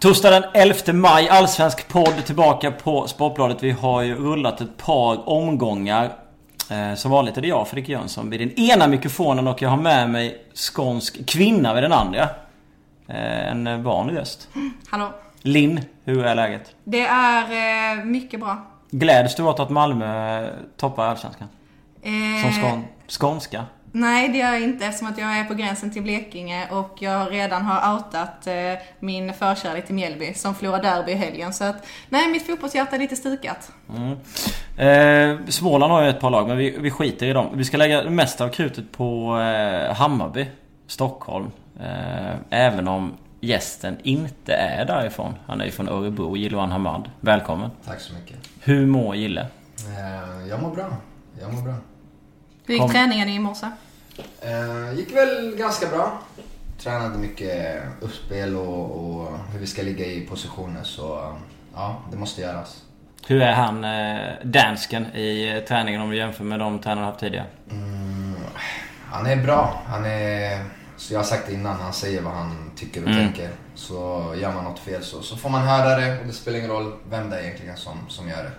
Torsdag den 11 maj, Allsvensk podd tillbaka på Sportbladet. Vi har ju rullat ett par omgångar. Eh, som vanligt är det jag, Fredrik Jönsson, vid den ena mikrofonen och jag har med mig skånsk kvinna vid den andra. Eh, en vanlig röst. Hallå. Linn, hur är läget? Det är eh, mycket bra. Gläds du åt att Malmö toppar Allsvenskan? Som skån, skånska? Nej, det gör jag inte eftersom att jag är på gränsen till Blekinge och jag redan har outat eh, min förkärlek till Mjällby som förlorar derby i helgen. Så att, nej, mitt fotbollshjärta är lite stukat. Mm. Eh, Småland har ju ett par lag, men vi, vi skiter i dem. Vi ska lägga det mesta av krutet på eh, Hammarby, Stockholm. Eh, även om gästen inte är därifrån. Han är ju från Örebro, Jiloan Hamad. Välkommen. Tack så mycket. Hur mår Gille? Eh, jag mår bra. Jag mår bra. Hur gick Kom. träningen i morse? Eh, gick väl ganska bra. Tränade mycket uppspel och, och hur vi ska ligga i positioner så ja, det måste göras. Hur är han, eh, dansken, i träningen om du jämför med de tränarna haft tidigare? Mm, han är bra. Han är, så jag har sagt det innan, han säger vad han tycker och Mm. tänker. Så gör man något fel så, så får man höra det och det spelar ingen roll vem det är egentligen som, som gör det.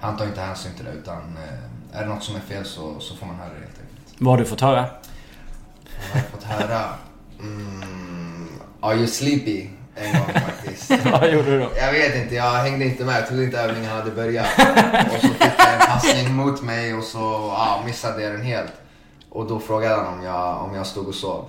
Han tar inte hänsyn till det utan eh, är det något som är fel så, så får man höra det helt enkelt. Vad har du fått höra? Jag har fått höra... Mm, are you sleepy? En gång faktiskt. Vad gjorde du då? Jag vet inte, jag hängde inte med. Jag trodde inte övningen hade börjat. Och så fick jag en passning mot mig och så ja, missade jag den helt. Och då frågade han om jag, om jag stod och sov.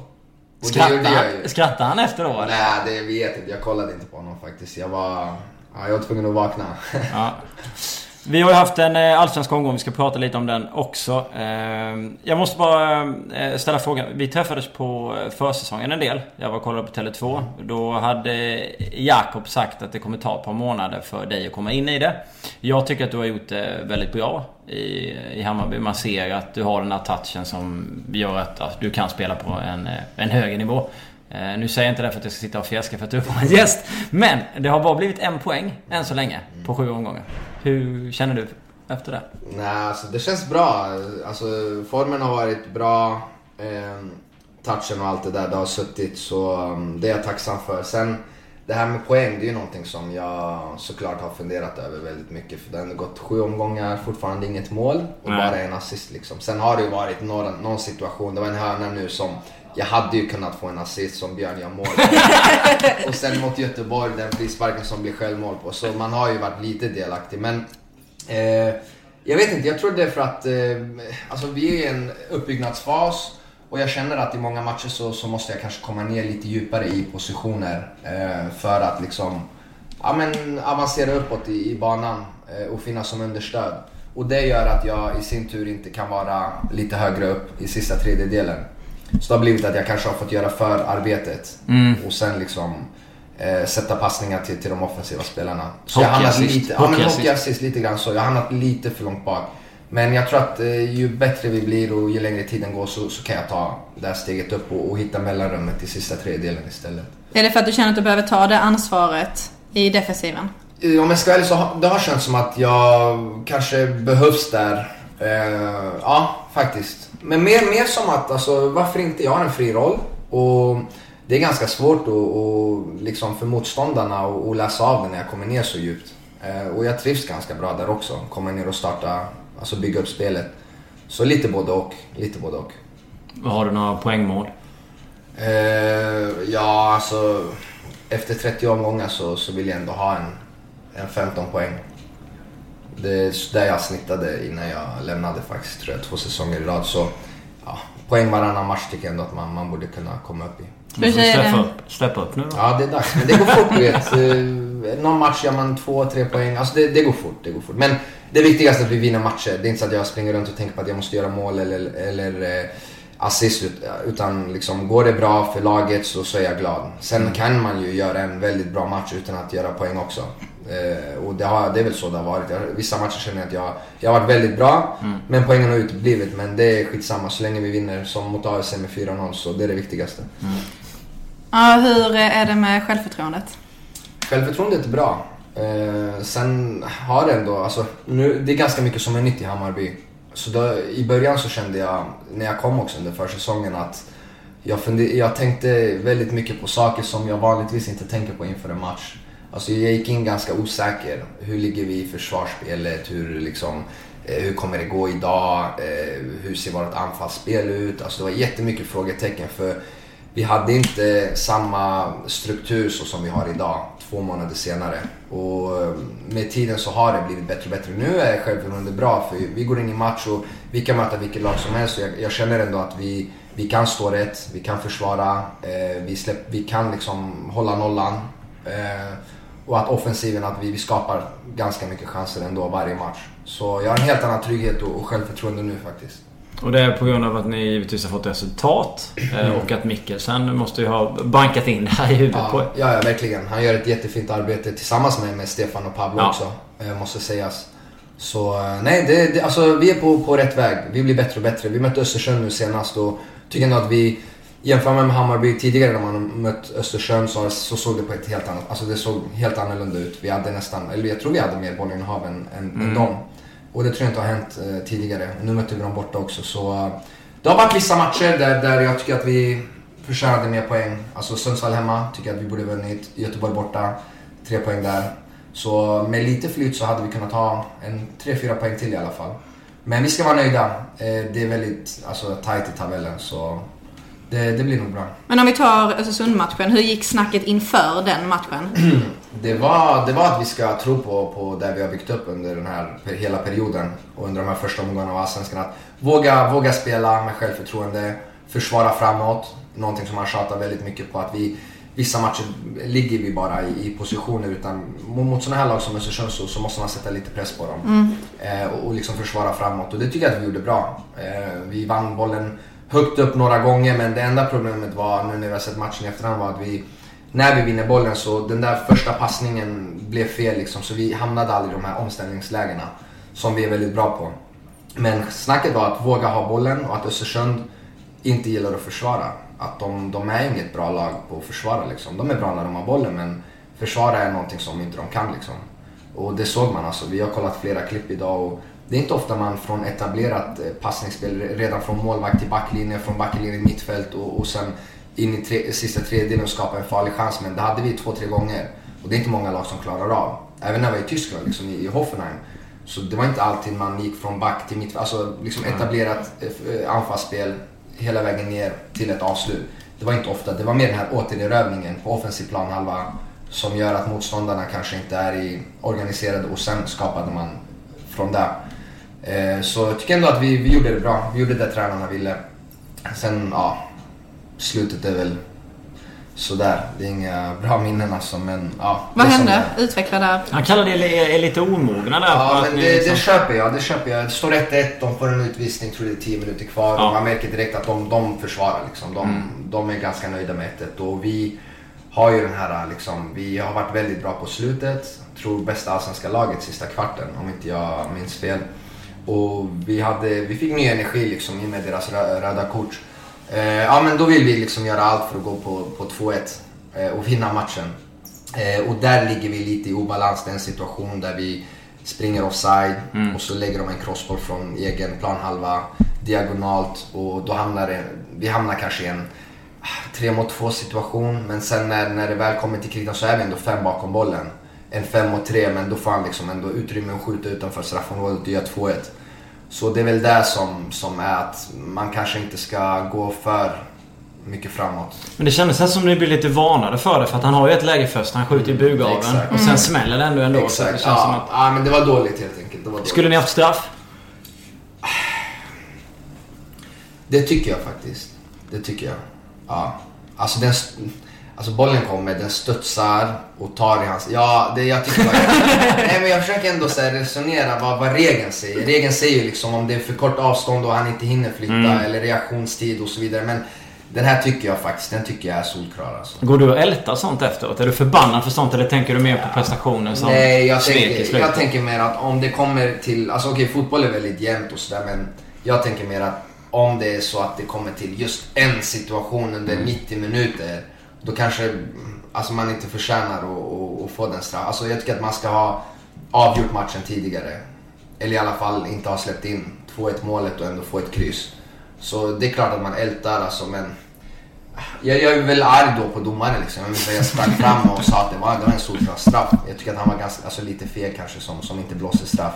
Och jag han, ju. skrattar han efter då? Nej, det vet jag inte. Jag kollade inte på honom faktiskt. Jag var... Ja, jag var tvungen att vakna. Ja. Vi har ju haft en eh, allsvensk omgång, vi ska prata lite om den också. Ehm, jag måste bara eh, ställa frågan. Vi träffades på eh, försäsongen en del. Jag var och kollade på Tele2. Då hade Jakob sagt att det kommer ta ett par månader för dig att komma in i det. Jag tycker att du har gjort det väldigt bra i, i Hammarby. Man ser att du har den här touchen som gör att, du kan spela på en, en högre nivå. Nu säger jag inte det för att jag ska sitta och fjäska för att du är en gäst. Men det har bara blivit en poäng än så länge på sju omgångar. Hur känner du efter det? Nej, alltså det känns bra. Alltså formen har varit bra. Eh, touchen och allt det där, det har suttit. Så um, det är jag tacksam för. Sen det här med poäng, det är ju någonting som jag såklart har funderat över väldigt mycket. För det har ändå gått sju omgångar, fortfarande inget mål och Nej. bara en assist liksom. Sen har det ju varit några, någon situation, det var en hörna nu som jag hade ju kunnat få en assist som Björn gör mål. Och sen mot Göteborg, den frisparken som blir självmål på. Så man har ju varit lite delaktig. Men eh, jag vet inte, jag tror det är för att eh, alltså vi är i en uppbyggnadsfas. Och jag känner att i många matcher så, så måste jag kanske komma ner lite djupare i positioner. Eh, för att liksom ja, men avancera uppåt i, i banan eh, och finnas som understöd. Och det gör att jag i sin tur inte kan vara lite högre upp i sista tredjedelen. Så det har blivit att jag kanske har fått göra förarbetet och sen liksom eh, sätta passningar till, till de offensiva spelarna. Så jag har hamnat lite, ja, men Hockeyassist. lite grann så. Jag har hamnat lite för långt bak. Men jag tror att eh, ju bättre vi blir och ju längre tiden går så, så kan jag ta det här steget upp och, och hitta mellanrummet i sista tredjedelen istället. Är det för att du känner att du behöver ta det ansvaret i defensiven? Om jag ska vara ärlig så har det har känts som att jag kanske behövs där. Eh, ja, faktiskt. Men mer, mer som att, alltså, varför inte? Jag har en fri roll. Och det är ganska svårt att, och, liksom för motståndarna att läsa av det när jag kommer ner så djupt. Eh, och jag trivs ganska bra där också. Komma ner och starta, alltså bygga upp spelet. Så lite både och. Lite både och. Har du några poängmål? Eh, ja, alltså efter 30 omgångar så, så vill jag ändå ha en, en 15 poäng. Det är där jag snittade innan jag lämnade faktiskt, tror jag, två säsonger i rad. Så ja, poäng varannan match tycker jag ändå att man, man borde kunna komma upp i. Du får det. upp, upp nu då. Ja, det är dags. Men det går fort, du vet. Eh, Någon match gör man två, tre poäng. Alltså det, det går fort, det går fort. Men det viktigaste är att vi vinner matcher. Det är inte så att jag springer runt och tänker på att jag måste göra mål eller, eller eh, assist. ut- Utan liksom, går det bra för laget så, så är jag glad. Sen kan man ju göra en väldigt bra match utan att göra poäng också. Eh, och det, har, det är väl så det har varit. Jag, vissa matcher känner jag att jag, jag har varit väldigt bra. Men poängen har uteblivit. Men det är skitsamma så länge vi vinner som mot AIC med 4-0 så det är det viktigaste. Ja, hur är det med självförtroendet? Självförtroendet är bra. Eh, sen har det ändå, alltså, nu, det är ganska mycket som är nytt i Hammarby. Så då, i början så kände jag, när jag kom också under försäsongen, att jag, funder, jag tänkte väldigt mycket på saker som jag vanligtvis inte tänker på inför en match. Alltså jag gick in ganska osäker. Hur ligger vi i försvarsspelet? Hur, liksom, eh, hur kommer det gå idag? Eh, hur ser vårt anfallsspel ut? Alltså det var jättemycket frågetecken för vi hade inte samma struktur så som vi har idag, två månader senare. Och eh, med tiden så har det blivit bättre och bättre. Nu är självförtroendet bra för vi går in i match och vi kan möta vilket lag som helst. Jag, jag känner ändå att vi, vi kan stå rätt, vi kan försvara, eh, vi, släpp, vi kan liksom hålla nollan. Eh, och att offensiven, att vi, vi skapar ganska mycket chanser ändå varje match. Så jag har en helt annan trygghet och, självförtroende nu faktiskt. Och det är på grund av att ni givetvis har fått resultat. Eh, mm. Och att Mikkelsen måste ju ha bankat in det här i huvudet ja, på Ja, ja, verkligen. Han gör ett jättefint arbete tillsammans med, med Stefan och Pablo ja. också. Eh, måste sägas. Så eh, nej, det, det, alltså, vi är på, på rätt väg. Vi blir bättre och bättre. Vi mötte Östersund nu senast och tycker ändå att vi Jämför med Hammarby tidigare när man mött Östersund så, så såg det på ett helt annat, alltså det såg helt annorlunda ut. Vi hade nästan, eller jag tror vi hade mer bollinnehav än, än, mm. än dem. Och det tror jag inte har hänt eh, tidigare. Nu mötte vi dem borta också så uh, det har varit vissa matcher där, där jag tycker att vi förtjänade mer poäng. Alltså Sundsvall hemma tycker jag att vi borde vunnit. Göteborg borta, tre poäng där. Så med lite flyt så hade vi kunnat ha en 3-4 poäng till i alla fall. Men vi ska vara nöjda. Eh, det är väldigt alltså, tight i tabellen så det, det, blir nog bra. Men om vi tar Östersund-matchen, hur gick snacket inför den matchen? det, var, det var att vi ska tro på, på det vi har byggt upp under den här hela perioden och under de här första omgångarna av Allsvenskan. Att våga, våga spela med självförtroende, försvara framåt. Någonting som man tjatar väldigt mycket på. att vi Vissa matcher ligger vi bara i, i positioner utan mot sådana här lag som Östersund så, så måste man sätta lite press på dem. Mm. Eh, och, och liksom försvara framåt och det tycker jag att vi gjorde bra. Eh, vi vann bollen högt upp några gånger men det enda problemet var nu när vi har sett matchen i efterhand var att vi när vi vinner bollen så den där första passningen blev fel liksom så vi hamnade aldrig i de här omställningslägena som vi är väldigt bra på. Men snacket var att våga ha bollen och att Östersund inte gillar att försvara. Att de, de är inget bra lag på att försvara liksom. De är bra när de har bollen men försvara är någonting som inte de kan liksom. Och det såg man alltså. Vi har kollat flera klipp idag och det är inte ofta man från etablerat eh, passningsspel, redan från målvakt till backlinje, från backlinje till mittfält och, och sen in i tre, sista tredjedelen och skapa en farlig chans. Men det hade vi två, tre gånger. Och det är inte många lag som klarar av. Även när vi var i Tyskland, liksom i, i Hoffenheim. Så det var inte alltid man gick från back till mittfält. Alltså liksom etablerat eh, anfallsspel hela vägen ner till ett avslut. Det var inte ofta. Det var mer den här återerövringen på offensiv planhalva som gör att motståndarna kanske inte är i organiserade och sen skapade man från där. Eh, så jag tycker ändå att vi, vi gjorde det bra. Vi gjorde det tränarna ville. Sen, ja, slutet är väl sådär. Det är inga bra minnen alltså, men ja. Vad hände? Utveckla där. Han kallar det lite omogna där. Ja, men det, liksom... det, köper jag. Det köper jag. Det står 1-1, de får en utvisning, tror det är 10 minuter kvar. Ja. Man märker direkt att de, de försvarar liksom. De, mm. de är ganska nöjda med 1 Och vi har ju den här liksom, vi har varit väldigt bra på slutet. Tror bästa allsvenska laget sista kvarten, om inte jag minns fel. Och vi, hade, vi fick ny energi liksom i och med deras röda kort. Eh, ja men då vill vi liksom göra allt för att gå på, på 2-1 eh, och vinna matchen. Eh, och där ligger vi lite i obalans, det är en situation där vi springer offside mm. och så lägger de en crossboll från egen planhalva diagonalt och då hamnar det, vi hamnar kanske i en 3 mot 2 situation men sen när, när det väl kommer till kritan så är vi ändå fem bakom bollen en 5 mot 3 men då får han liksom ändå utrymme att skjuta utanför straffområdet och göra 2-1. Så det är väl det som, som är att man kanske inte ska gå för mycket framåt. Men det kändes som ni blir lite varnade för det för att han har ju ett läge först. Han skjuter i bugaveln och sen mm. smäller det ändå ändå. Exakt. Det ja, att... ja, men det var dåligt helt enkelt. Det var dåligt. Skulle ni haft straff? Det tycker jag faktiskt. Det tycker jag. Ja. Alltså den... Alltså bollen kommer, den studsar och tar i hans... Ja, det jag tycker bara... Nej men jag försöker ändå så resonera vad, vad regeln säger. Regeln säger ju liksom om det är för kort avstånd och han inte hinner flytta mm. eller reaktionstid och så vidare. Men den här tycker jag faktiskt, den tycker jag är solklar alltså. Går du och ältar sånt efteråt? Är du förbannad för sånt eller tänker du mer på prestationen som Nej, jag tänker, jag tänker mer att om det kommer till... Alltså okej, okay, fotboll är väldigt jämnt och sådär men jag tänker mer att om det är så att det kommer till just en situation under mm. 90 minuter då kanske alltså man inte förtjänar att, att, få den straff. Alltså jag tycker att man ska ha avgjort matchen tidigare. Eller i alla fall inte ha släppt in 2-1 målet och ändå få ett kryss. Så det är klart att man ältar alltså men Jag, jag är väl arg då på domaren liksom. Jag, jag sprang fram och sa att det var, det var en solklar straff. Jag tycker att han var ganska, alltså lite feg kanske som, som inte blåser straff.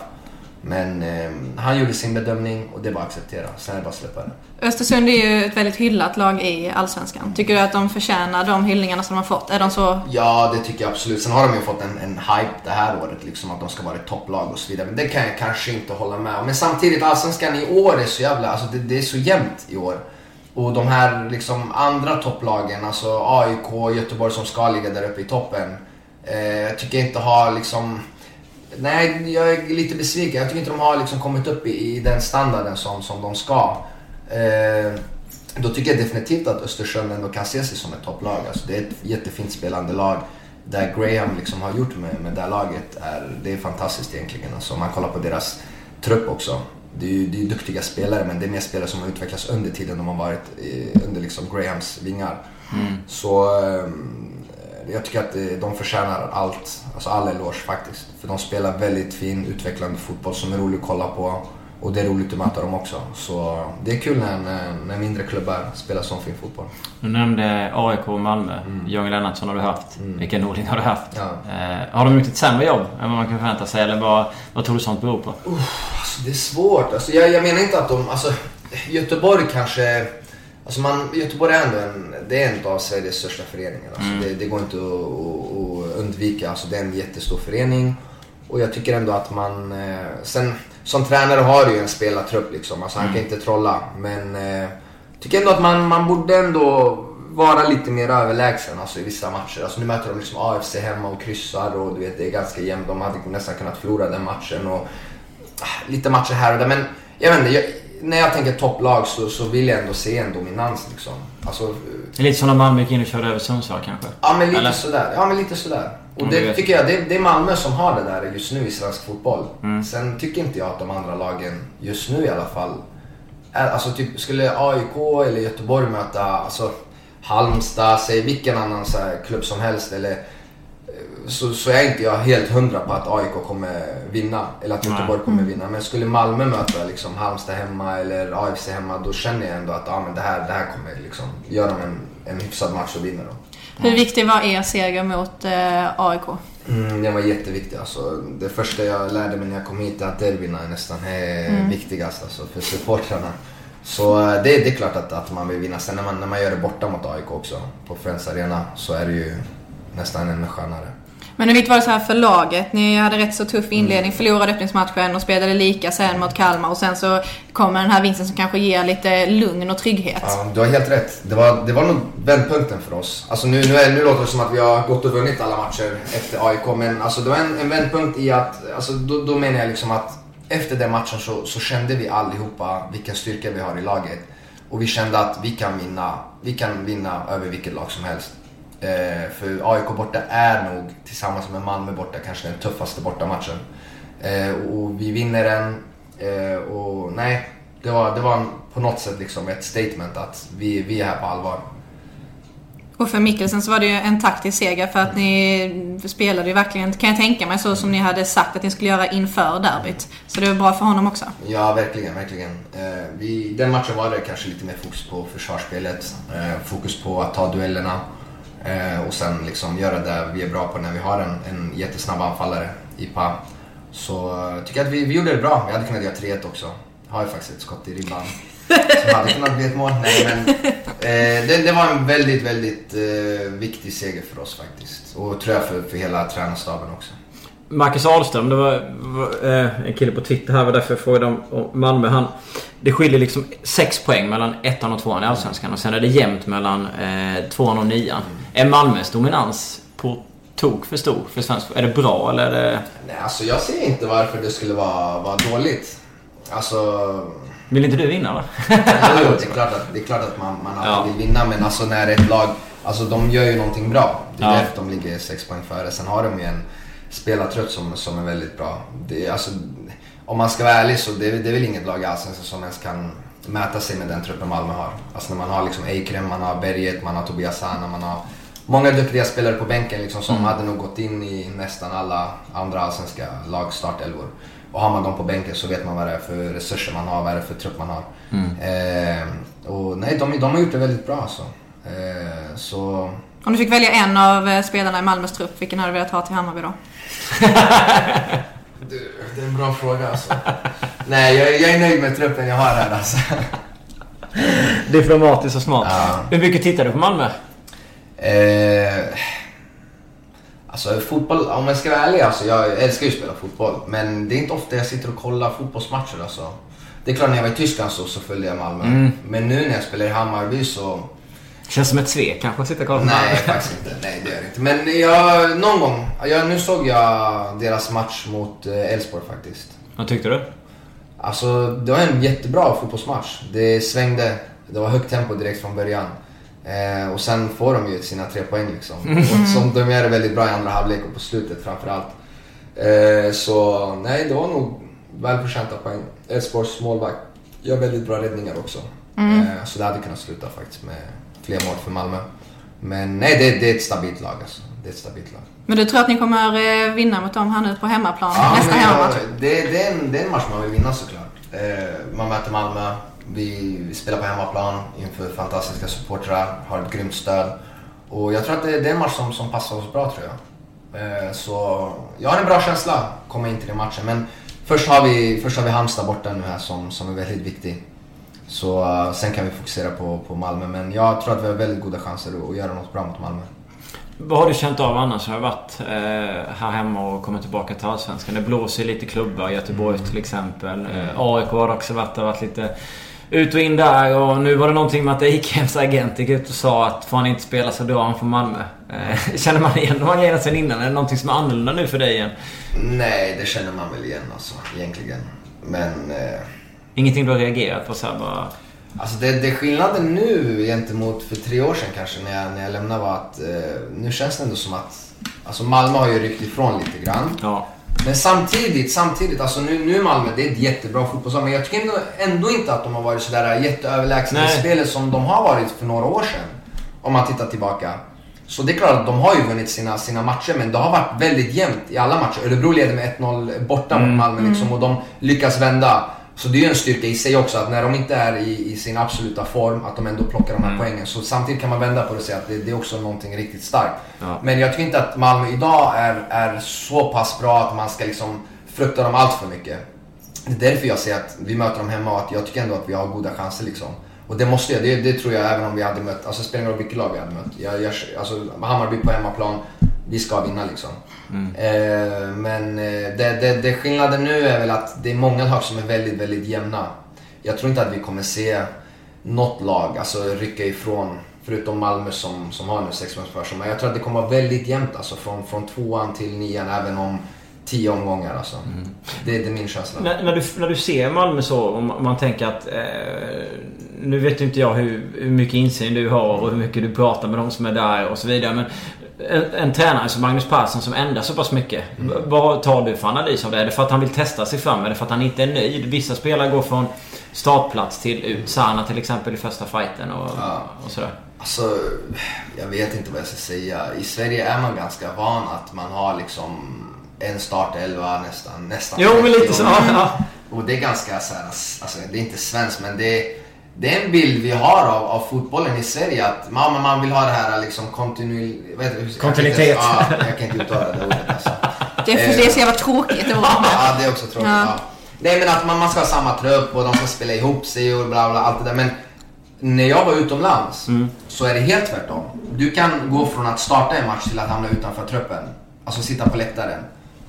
Men eh, han gjorde sin bedömning och det var att acceptera. Sen är det bara att släppa det. Östersund är ju ett väldigt hyllat lag i Allsvenskan. Tycker du att de förtjänar de hyllningarna som de har fått? Är de så... Ja, det tycker jag absolut. Sen har de ju fått en, en hype det här året, liksom att de ska vara ett topplag och så vidare. Men det kan jag kanske inte hålla med om. Men samtidigt, Allsvenskan i år är så jävla, alltså det, det är så jämnt i år. Och de här liksom andra topplagen, alltså AIK, Göteborg som ska ligga där uppe i toppen. Eh, jag tycker inte har liksom... Nej, jag är lite besviken. Jag tycker inte de har liksom kommit upp i, i den standarden som, som de ska. Eh, då tycker jag definitivt att Östersund ändå kan se sig som ett topplag. Alltså det är ett jättefint spelande lag. Där Graham liksom har gjort med, med det här laget är, det är fantastiskt egentligen. Alltså man kollar på deras trupp också. Det är ju det är duktiga spelare men det är mer spelare som har utvecklats under tiden de har varit i, under liksom Grahams vingar. Mm. Så eh, jag tycker att eh, de förtjänar allt, alltså all eloge faktiskt. För de spelar väldigt fin, utvecklande fotboll som är rolig att kolla på. Och det är roligt att möta dem också. Så det är kul när, när, när mindre klubbar spelar sån fin fotboll. Du nämnde AIK och Malmö. Mm. Johnny Lennartsson har du haft. Mm. Vilken Norling har du haft? Ja. Eh, har de gjort ett sämre jobb än vad man kan förvänta sig? Eller vad, vad tror du sånt beror på? Alltså, det är svårt. Alltså, jag, jag menar inte att de... Alltså, Göteborg kanske... Alltså man, Göteborg är ändå en, det är en av Sveriges största föreningar. Alltså Mm. det, det går inte att, att, att undvika. Alltså det är en jättestor förening. Och jag tycker ändå att man... Eh, sen som tränare har du ju en spelartrupp liksom. Alltså han kan inte trolla. Men eh, tycker ändå att man, man borde ändå vara lite mer överlägsen alltså, i vissa matcher. Alltså, nu möter de liksom AFC hemma och kryssar och du vet, det är ganska jämnt. De hade nästan kunnat förlora den matchen. Och, ah, lite matcher här och där. Men jag vet inte, jag, när jag tänker topplag så, så vill jag ändå se en dominans liksom. Alltså, Det är lite som när Malmö gick in och körde över Sundsvall kanske? Ja men lite Eller? sådär. Ja men lite sådär. Och Mm, det tycker jag, det, det är Malmö som har det där just nu i svensk fotboll. Mm. Sen tycker inte jag att de andra lagen, just nu i alla fall, är, alltså typ skulle AIK eller Göteborg möta alltså, Halmstad, säg vilken annan så klubb som helst eller så, så är inte jag helt hundra på att AIK kommer vinna eller att. Göteborg kommer vinna. Men skulle Malmö möta liksom Halmstad hemma eller AFC hemma då känner jag ändå att ja, men det, här, det här kommer liksom göra dem en, en hyfsad match och vinna. Då. Hur viktig var er seger mot eh, AIK? Mm, den var jätteviktig alltså. Det första jag lärde mig när jag kom hit är att derbyna är nästan är viktigast alltså, för supportrarna. Så eh, det, det är klart att, att man vill vinna. Sen när man, när man gör det borta mot AIK också, på Friends Arena, så är det ju nästan ännu skönare. Men hur viktigt var det så här för laget? Ni hade rätt så tuff inledning, förlorade öppningsmatchen och spelade lika sen mot Kalmar och sen så kommer den här vinsten som kanske ger lite lugn och trygghet. Ja, du har helt rätt. Det var, det var nog vändpunkten för oss. Alltså nu, nu, är, nu låter det som att vi har gått och vunnit alla matcher efter AIK, men alltså det var en, en vändpunkt i att, alltså då, då menar jag liksom att efter den matchen så, så kände vi allihopa vilken styrka vi har i laget. Och vi kände att vi kan vinna, vi kan vinna över vilket lag som helst. Eh, för AIK borta är nog tillsammans med Malmö borta kanske den tuffaste bortamatchen. Eh, och vi vinner den. Eh, och nej, det var, det var en, på något sätt liksom ett statement att vi, vi är här på allvar. Och för Mikkelsen så var det ju en taktisk seger för att ni spelade ju verkligen, kan jag tänka mig, så som ni hade sagt att ni skulle göra inför derbyt. Så det var bra för honom också. Ja, verkligen, verkligen. Eh, vi, den matchen var det kanske lite mer fokus på försvarsspelet, eh, fokus på att ta duellerna eh, och sen liksom göra det vi är bra på när vi har en, en jättesnabb anfallare i Pa. Så jag tycker jag att vi, vi gjorde det bra. Vi hade kunnat göra 3-1 också. Har ju faktiskt ett skott i ribban som hade kunnat bli ett mål. Nej, men, eh, det, det var en väldigt, väldigt eh, viktig seger för oss faktiskt. Och tror jag för, för hela tränarstaben också. Marcus Ahlström, det var, var eh, en kille på Twitter här, var därför jag frågade om, om Malmö. Han, det skiljer liksom 6 poäng mellan ettan och tvåan i Allsvenskan och sen är det jämnt mellan eh, tvåan och nian. Är Malmös dominans på tok för stor för svensk Är det bra eller är det... Nej, alltså jag ser inte varför det skulle vara, vara dåligt. Alltså, Vill inte du vinna då? jo, det är klart att, det är klart att man, man alltid Ja. vill vinna, men alltså när ett lag, alltså de gör ju någonting bra. Det är Ja. därför de ligger sex poäng före. Sen har de ju en spelartrött som, som är väldigt bra. Det alltså, om man ska vara ärlig så det, är- det är väl inget lag i Allsvenskan som ens kan mäta sig med den truppen Malmö har. Alltså när man har liksom Eikrem, man har Berget, man har Tobias Sana, man har många duktiga spelare på bänken liksom, som hade nog gått in i nästan alla andra allsvenska lags startelvor. Och har man dem på bänken så vet man vad det är för resurser man har, vad det är för trupp man har. Eh, och nej, de, de har gjort det väldigt bra alltså. Eh, så Om du fick välja en av eh, spelarna i Malmös trupp, vilken hade du velat ha till Hammarby då? Du, det är en bra fråga alltså. Nej, jag, jag är nöjd med truppen jag har här alltså. Diplomatiskt och smart. Ja. Hur mycket tittar du på Malmö? Eh, alltså fotboll, om jag ska vara ärlig alltså, jag älskar ju att spela fotboll. Men det är inte ofta jag sitter och kollar fotbollsmatcher alltså. Det är klart när jag var i Tyskland så, så följde jag Malmö. Mm. Men nu när jag spelar i Hammarby så... Känns som ett svek kanske att sitta och kolla på Nej, faktiskt inte. Nej, det gör det inte. Men jag, någon gång. Jag, nu såg jag deras match mot eh, Elfsborg faktiskt. Vad tyckte du? Alltså, det var en jättebra fotbollsmatch. Det svängde. Det var högt tempo direkt från början. Eh, och sen får de ju sina tre poäng liksom. Och som de gör det väldigt bra i andra halvlek och på slutet framförallt. Eh, så nej, det var nog välförtjänta poäng. Elfsborgs målvakt gör väldigt bra räddningar också. Eh, så det hade kunnat sluta faktiskt med fler mål för Malmö. Men nej, det, det är ett stabilt lag alltså. Det är ett stabilt lag. Men du tror att ni kommer eh, vinna mot dem här nu på hemmaplan, nästa men hemmamatch? det, det, är en, det är en match man vill vinna såklart. Eh, man möter Malmö, vi, vi spelar på hemmaplan inför fantastiska supportrar, har ett grymt stöd. Och jag tror att det, det är en match som, som passar oss bra tror jag. Eh, så jag har en bra känsla komma in till den matchen. Men först har vi, först har vi Halmstad borta nu här som, som är väldigt viktig. Så eh, sen kan vi fokusera på, på Malmö. Men jag tror att vi har väldigt goda chanser att, att göra något bra mot Malmö. Vad har du känt av annars? Jag har varit eh, här hemma och kommit tillbaka till Allsvenskan. Det blåser lite klubbar. Göteborg till exempel. Eh, AIK har också varit där. Varit lite ut och in där. Och nu var det någonting med att Ikhems agent gick ut och sa att får han inte spela så drar han från Malmö. Eh, känner man igen de här grejerna sen innan? Är det någonting som är annorlunda nu för dig igen? Nej, det känner man väl igen alltså, egentligen. Men... Eh, Ingenting du har reagerat på så här bara... Alltså det, det skillnaden nu gentemot för tre år sedan kanske när jag, när jag lämnade var att eh, nu känns det ändå som att alltså Malmö har ju ryckt ifrån lite grann. Ja. Men samtidigt, samtidigt, alltså nu, nu är Malmö, det är ett jättebra fotbollslag men jag tycker ändå, ändå inte att de har varit sådär jätteöverlägsna i spelet som de har varit för några år sedan. Om man tittar tillbaka. Så det är klart att de har ju vunnit sina, sina matcher men det har varit väldigt jämnt i alla matcher. Örebro leder med 1-0 borta mot Malmö liksom och de lyckas vända. Så det är ju en styrka i sig också att när de inte är i, i sin absoluta form att de ändå plockar de här poängen. Så samtidigt kan man vända på det och säga att det, det är också någonting riktigt starkt. Ja. Men jag tycker inte att Malmö idag är, är så pass bra att man ska liksom frukta dem allt för mycket. Det är därför jag säger att vi möter dem hemma och att jag tycker ändå att vi har goda chanser liksom. Och det måste jag, det, det tror jag även om vi hade mött, alltså det spelar ingen roll vilket lag vi hade mött. Jag, jag, alltså Hammarby på hemmaplan, vi ska vinna liksom. Eh, men eh, det, det, det skillnaden nu är väl att det är många lag som är väldigt, väldigt jämna. Jag tror inte att vi kommer se något lag alltså, rycka ifrån, förutom Malmö som, som har nu sex poängs försprång. Men jag tror att det kommer vara väldigt jämnt alltså, från, från tvåan till nian även om tio omgångar. Alltså. Det, det är min känsla. När, när, du, när du ser Malmö så, om man tänker att... Eh, nu vet inte jag hur, hur mycket insyn du har och hur mycket du pratar med de som är där och så vidare. Men en, en tränare som Magnus Persson som ändrar så pass mycket. Mm. Vad tar du för analys av det? Är det för att han vill testa sig fram? Är det för att han inte är nöjd? Vissa spelare går från startplats till ut. Sana till exempel i första fighten och, Ja. och sådär. Alltså, jag vet inte vad jag ska säga. I Sverige är man ganska van att man har liksom en startelva nästan. nästan Jo, men lite 30 så. Ja. Och det är ganska så här, alltså det är inte svenskt men det är, det är en bild vi har av, av fotbollen i Sverige att man, man vill ha det här liksom kontinu... Kontinuitet. Ja, jag kan inte uttala det ordet alltså. Det är, för det så jävla tråkigt. Ja, det är också tråkigt. Ja. Ja. Nej men att man, man ska ha samma trupp och de ska spela ihop sig och bla bla allt det där. Men när jag var utomlands så är det helt tvärtom. Du kan gå från att starta en match till att hamna utanför truppen. Alltså sitta på läktaren.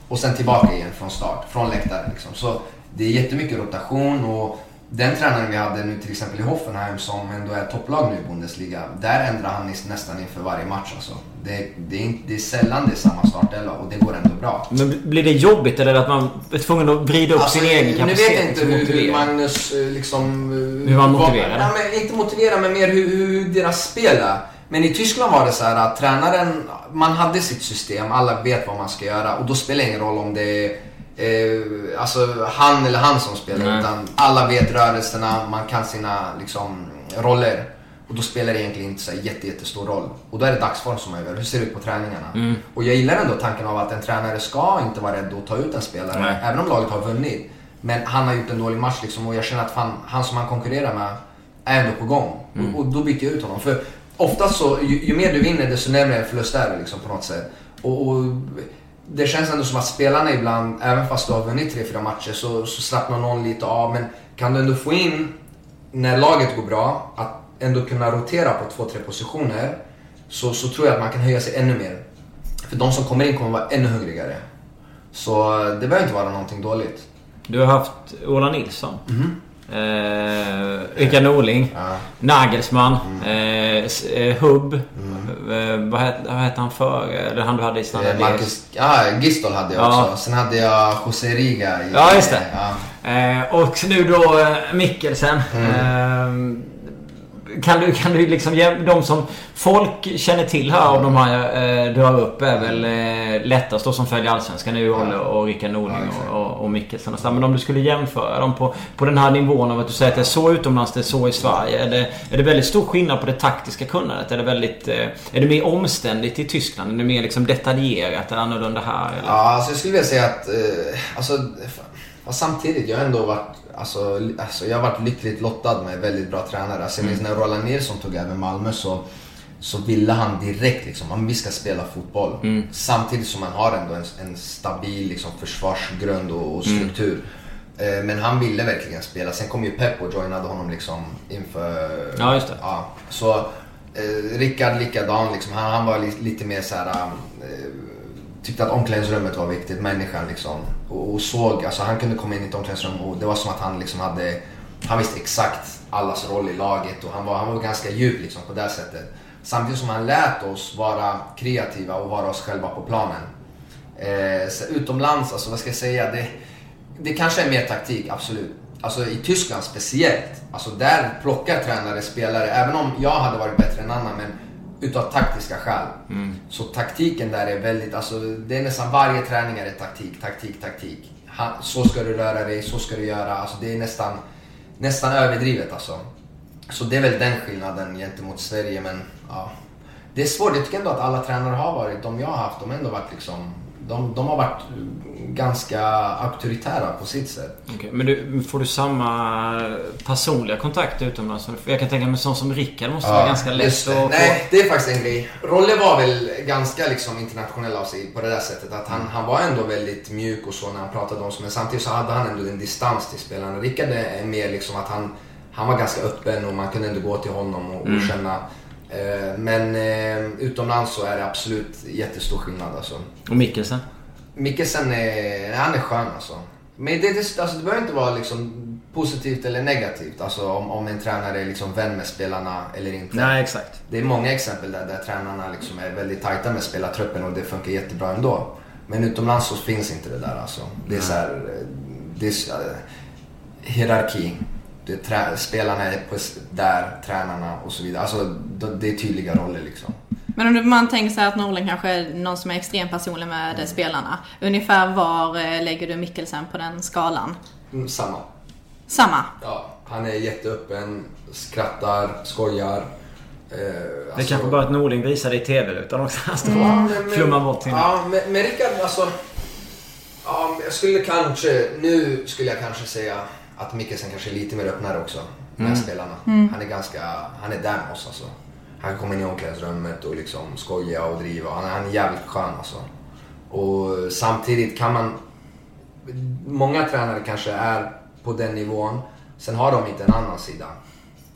Och sen tillbaka igen från start, från läktaren liksom. Så det är jättemycket rotation och den tränaren vi hade nu till exempel i Hoffenheim som ändå är topplag nu i Bundesliga. Där ändrar han nästan inför varje match alltså. Det, det, är, inte- det är sällan det är samma startelva och det går ändå bra. Men blir det jobbigt eller att man är tvungen att vrida upp sin egen Alltså, Nu kapacitet? vet jag inte liksom, hur, hur motivera? Magnus eh, liksom... eh, Hur han motiverar? Ja, men inte motivera men mer hur, hur deras spel är. Men i Tyskland var det så här att tränaren, man hade sitt system, alla vet vad man ska göra och då spelar det ingen roll om det är eh, alltså han eller han som spelar Nej. utan alla vet rörelserna, man kan sina liksom roller. Och då spelar det egentligen inte så jätte, jättestor roll. Och då är det dagsform som avgör. Hur ser det ut på träningarna? Mm. Och jag gillar ändå tanken av att en tränare ska inte vara rädd att ta ut en spelare. Nej. Även om laget har vunnit. Men han har gjort en dålig match liksom och jag känner att fan, han som han konkurrerar med är ändå på gång. Mm. Och, och då byter jag ut honom. För oftast så, ju, ju mer du vinner desto närmare en förlust är det liksom på något sätt. Och, och det känns ändå som att spelarna ibland, även fast du har vunnit 3-4 matcher, så, så slappnar någon lite av. Men kan du ändå få in, när laget går bra, att ändå kunna rotera på 2-3 positioner. Så, så tror jag att man kan höja sig ännu mer. För de som kommer in kommer vara ännu hungrigare. Så det behöver inte vara någonting dåligt. Du har haft Ola Nilsson. Eh, Rickard Norling. Ja. Nagelsmann. Eh, s- eh, Hubb. Eh, vad, hette, vad hette han för? Eller han du hade i Standard Eh, Marcus, ja, Gistol hade jag Ja. också. Sen hade jag José Riga. I, Ja, just det. Ja. Eh, och nu då eh, Mikkelsen. Mm. Kan du, kan du liksom de som folk känner till här av de här eh, du har upp är väl eh, lättast då som följer Allsvenskan nu Olle och Rickard Norling och, och, och Mikkelsen och så. Men om du skulle jämföra dem på, på den här nivån av att du säger att det är så utomlands, det är så i Sverige. Är det, är det väldigt stor skillnad på det taktiska kunnandet? Är det väldigt... Eh, är det mer omständigt i Tyskland? Är det mer liksom detaljerat? Är det annorlunda här? Eller? Ja, alltså jag skulle vilja säga att, eh, alltså, samtidigt, jag har ändå varit, alltså, alltså, jag har varit lyckligt lottad med väldigt bra tränare. Alltså, minns när Roland Nilsson tog över Malmö så, så ville han direkt liksom, "Ja, men vi ska spela fotboll. Samtidigt som man har ändå en, en stabil liksom, försvarsgrund och, och struktur. Eh, Men han ville verkligen spela. Sen kom ju Pep och joinade honom liksom inför... Ja, just det. Ja, så eh, Rickard likadan liksom. Han, han var li, lite mer så här. eh, tyckte att omklädningsrummet var viktigt, människan liksom. Och, och såg, alltså han kunde komma in i ett omklädningsrum och det var som att han liksom hade, han visste exakt allas roll i laget och han var, han var ganska djup liksom på det sättet. Samtidigt som han lät oss vara kreativa och vara oss själva på planen. Eh, så utomlands, alltså vad ska jag säga? Det, det kanske är mer taktik, absolut. Alltså i Tyskland speciellt. Alltså där plockar tränare spelare, även om jag hade varit bättre än annan men utav taktiska skäl. Så taktiken där är väldigt, alltså det är nästan varje träning är taktik, taktik, taktik. Så ska du röra dig, så ska du göra. Alltså det är nästan, nästan överdrivet alltså. Så det är väl den skillnaden gentemot Sverige, men ja. Det är svårt, jag tycker ändå att alla tränare har varit, de jag har haft, de har ändå varit liksom, de, de har varit ganska auktoritära på sitt sätt. Okej, men du, får du samma personliga kontakt utomlands? Jag kan tänka mig sån som Rickard måste vara ganska lätt att. Nej, det är faktiskt en grej. Rolle var väl ganska liksom internationell av sig på det där sättet. Att han, han var ändå väldigt mjuk och så när han pratade om sig. Men samtidigt så hade han ändå en distans till spelarna. Rickard är mer liksom att han, han var ganska öppen och man kunde ändå gå till honom och, och känna. Eh, men eh, utomlands så är det absolut jättestor skillnad alltså. Och Mikkelsen? Mikkelsen är, han är skön alltså. Men det, det, alltså, det behöver inte vara liksom positivt eller negativt. Alltså om, om en tränare är liksom vän med spelarna eller inte. Nej, exakt. Det är många exempel där, där tränarna liksom är väldigt tajta med spelartruppen och det funkar jättebra ändå. Men utomlands så finns inte det där alltså. Det är så här, eh, det är hierarki. Det trä, spelarna är på, där, tränarna och så vidare. Alltså det- det är tydliga roller liksom. Men om du- man tänker sig att Norling kanske är någon som är extremt personlig med spelarna. Ungefär var eh, lägger du Mikkelsen på den skalan? Mm, samma. Samma? Ja, han är jätteöppen, skrattar, skojar. Eh, Det alltså- kanske bara att Norling visade i TV-rutan också. Han står Ja, och men- men- flummar bort sin... Ja, men, men Rickard, alltså. Ja, jag skulle kanske, nu skulle jag kanske säga att Mikkelsen kanske är lite mer öppnare också med spelarna. Han är ganska, han är där med oss alltså. Han kommer in i omklädningsrummet och liksom skoja och driva. Han, han är jävligt skön alltså. Och samtidigt kan man, många tränare kanske är på den nivån. Sen har de inte en annan sida.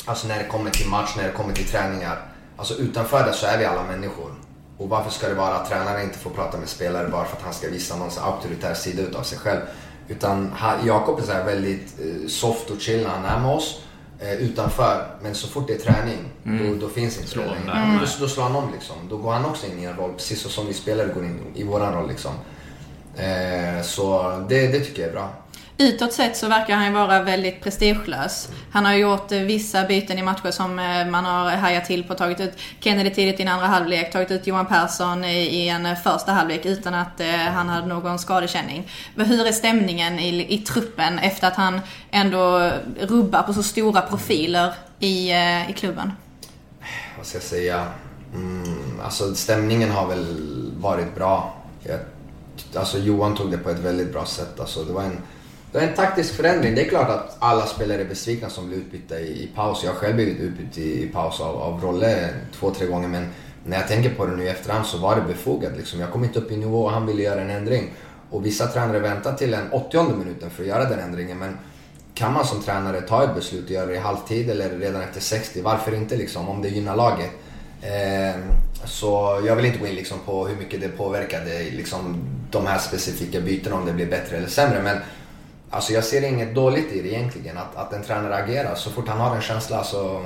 Alltså när det kommer till match, när det kommer till träningar. Alltså utanför det så är vi alla människor. Och varför ska det vara att tränaren inte får prata med spelare bara för att han ska visa någon auktoritär sida utav sig själv. Utan Jakob är så väldigt eh, soft och chill när han är med oss. Eh, utanför. Men så fort det är träning, då, då finns inte Slår det längre. där. Då, då slår han om liksom. Då går han också in i en roll, precis som vi spelare går in i våran roll liksom. Eh, så det, det tycker jag är bra. Utåt sett så verkar han ju vara väldigt prestigelös. Han har ju gjort eh, vissa byten i matcher som eh, man har hajat till på. Tagit ut Kennedy tidigt i en andra halvlek, tagit ut Johan Persson i en eh, första halvlek utan att han hade någon skadekänning. Men Hur är stämningen i, i truppen efter att han ändå rubbar på så stora profiler i, i klubben? vad ska jag säga? Mm, alltså stämningen har väl varit bra. Jag, alltså Johan tog det på ett väldigt bra sätt. Alltså, det var en, det är en taktisk förändring. Det är klart att alla spelare är besvikna som blir utbytta i, i paus. Jag har själv blivit utbytt i, i paus av, av Rolle två, tre gånger. Men när jag tänker på det nu i efterhand så var det befogat. Liksom. Jag kom inte upp i nivå och han ville göra en ändring. Och vissa tränare väntar till den 80 minuten för att göra den ändringen. Men kan man som tränare ta ett beslut och göra det i halvtid eller redan efter 60, varför inte liksom om det gynnar laget? Eh, så jag vill inte gå in liksom på hur mycket det påverkade liksom, de här specifika bytena, om det blir bättre eller sämre. Men alltså, jag ser inget dåligt i det egentligen, att, att en tränare agerar. Så fort han har en känsla alltså,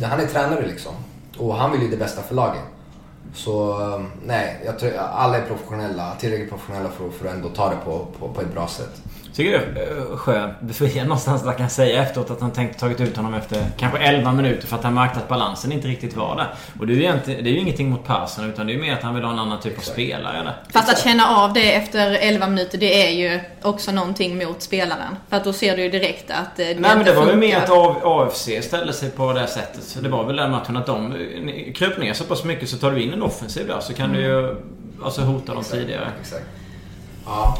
så... Han är tränare liksom. Och han vill ju det bästa för laget. Så nej, jag tror alla är professionella, tillräckligt professionella för, för att ändå ta det på, på, på ett bra sätt. Tycker du eh, skönt befriad någonstans att kan säga efteråt att han tänkt tagit ut honom efter kanske 11 minuter för att han märkte att balansen inte riktigt var där. Och det är ju, egentligen, det är ju ingenting mot Persson utan det är ju mer att han vill ha en annan typ Exakt. av spelare där. Fast att känna av det efter 11 minuter det är ju också någonting mot spelaren. För att då ser du ju direkt att eh, det Nej men det var väl mer att AFC ställde sig på det sättet. Så det var väl den matchen att de kröp ner så pass mycket så tar du in en offensiv där så kan mm. du ju alltså hota dem Exakt. tidigare. Exakt. Ja.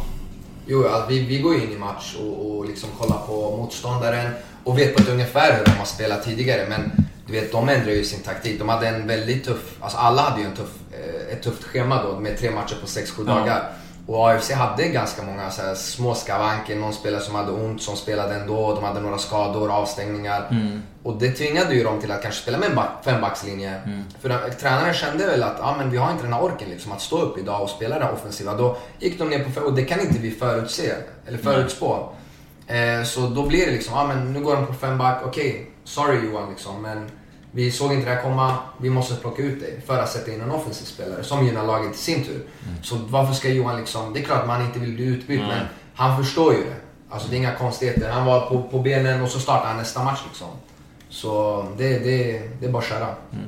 Jo, alltså, vi, vi går in i match och, och liksom kollar på motståndaren och vet på ett ungefär hur de har spelat tidigare. Men du vet, de ändrar ju sin taktik. De hade en väldigt tuff, alltså alla hade ju en tuff, eh, ett tufft schema då med tre matcher på 6-7 ja. dagar. Och AFC hade ganska många så här, små skavanker. Någon spelare som hade ont som spelade ändå. De hade några skador, avstängningar. Mm. Och det tvingade ju dem till att kanske spela med en back, fembackslinje. Mm. För tränaren kände väl att ah, men vi har inte den här orken liksom, att stå upp idag och spela det offensiva. Då gick de ner på och det kan inte vi förutse, eller förutspå. Mm. Eh, så då blir det liksom, ah, men nu går de på femback. Okej, okay, sorry Johan liksom. Men vi såg inte det här komma, vi måste plocka ut dig för att sätta in en offensiv spelare som gynnar laget i sin tur. Mm. Så varför ska Johan liksom, det är klart man inte vill bli utbytt mm. men han förstår ju det. Alltså det är inga konstigheter. Han var på, på benen och så startar han nästa match liksom. Så det, det, det är bara att köra. Mm.